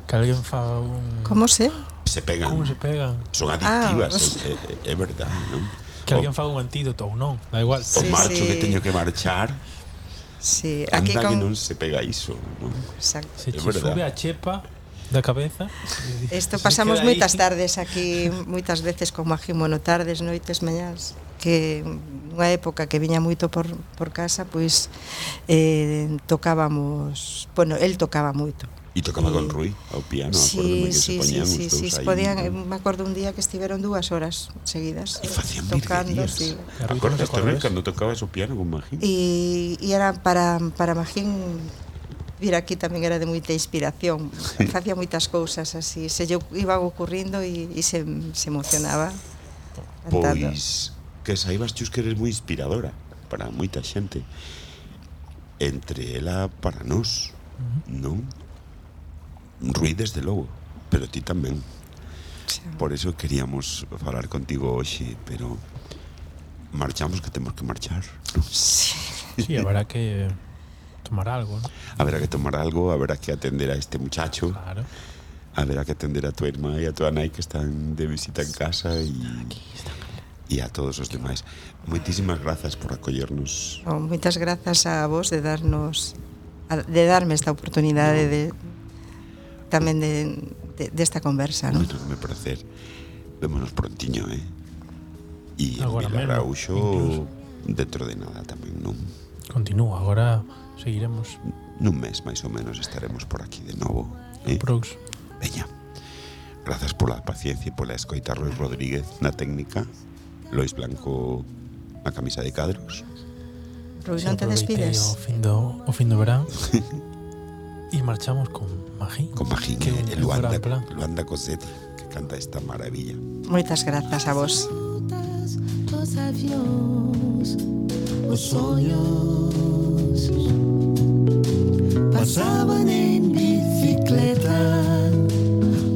que alguén fa un... Como se? Se pegan Como se pegan Son ah, adictivas, ah, é, é, é verdad non? Que alguén fa un antídoto ou non, da igual. Sí, o marcho sí. que teño que marchar. Sí, aquí Anda con... que non se pega iso. Non? Exacto. Se che sube a chepa da cabeza. Isto pasamos moitas tardes aquí, moitas veces con Magimono, tardes, noites, mañás que unha época que viña moito por, por casa, pois eh, tocábamos, bueno, el tocaba moito E tocaba con Rui ao piano, sí, que sí, se poñían sí, sí, sí, aí. podían, un... me acordo un día que estiveron dúas horas seguidas e facían tocando, sí. Acordas tamén cando tocabas o piano con Magín? E, e era para, para Magín vir aquí tamén era de moita inspiración facía moitas cousas así se lle iba ocurrindo e, e se, se emocionaba cantando. Pois que saibas chus que eres moi inspiradora para moita xente entre ela para nós, uh -huh. non? Rui desde logo, pero ti tamén. Sí. Por eso queríamos falar contigo hoxe, pero marchamos que temos que marchar. ¿no? Sí. sí, habrá que tomar algo. ¿no? Habrá que tomar algo, habrá que atender a este muchacho. Claro. Habrá que atender a tu irmá e a tua nai que están de visita en casa e Aquí están. e a todos os demais. Moitísimas grazas por acollernos. Oh, moitas grazas a vos de darnos de darme esta oportunidade de tamén de, de, desta conversa, non? Moito me parecer. Vémonos prontiño, eh? E agora Pilar Araújo dentro de nada tamén, non? Continúa, agora seguiremos. Nun mes, máis ou menos, estaremos por aquí de novo. Eh? Prox. Veña. Grazas pola paciencia e pola escoita Luis Rodríguez na técnica, Lois Blanco na camisa de cadros. Rui, non te despides. O fin do, o fin do verán. e marchamos con Magín. Con Magín Que e un Luanda. Luanda Cosetti, que canta esta maravilla. Moitas grazas a vos. rutas, os avións, os sonhos pasaban en bicicleta,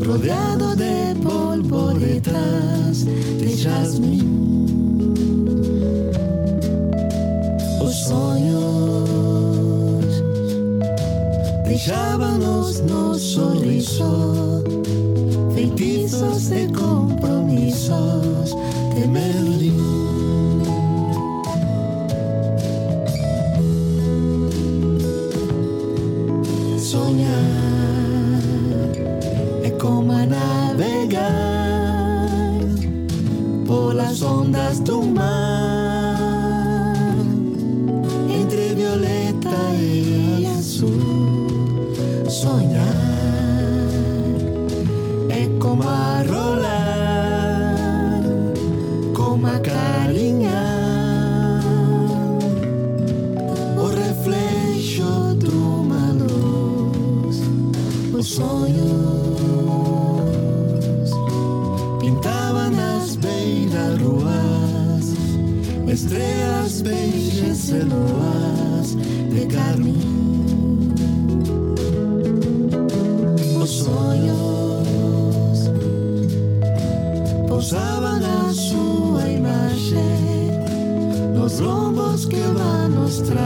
rodeado de polvoretas de jazmín. sábanos nos sorrisó, feitizos de compromisos de Merlin. Soñar es como navegar por las ondas tuyas. straat.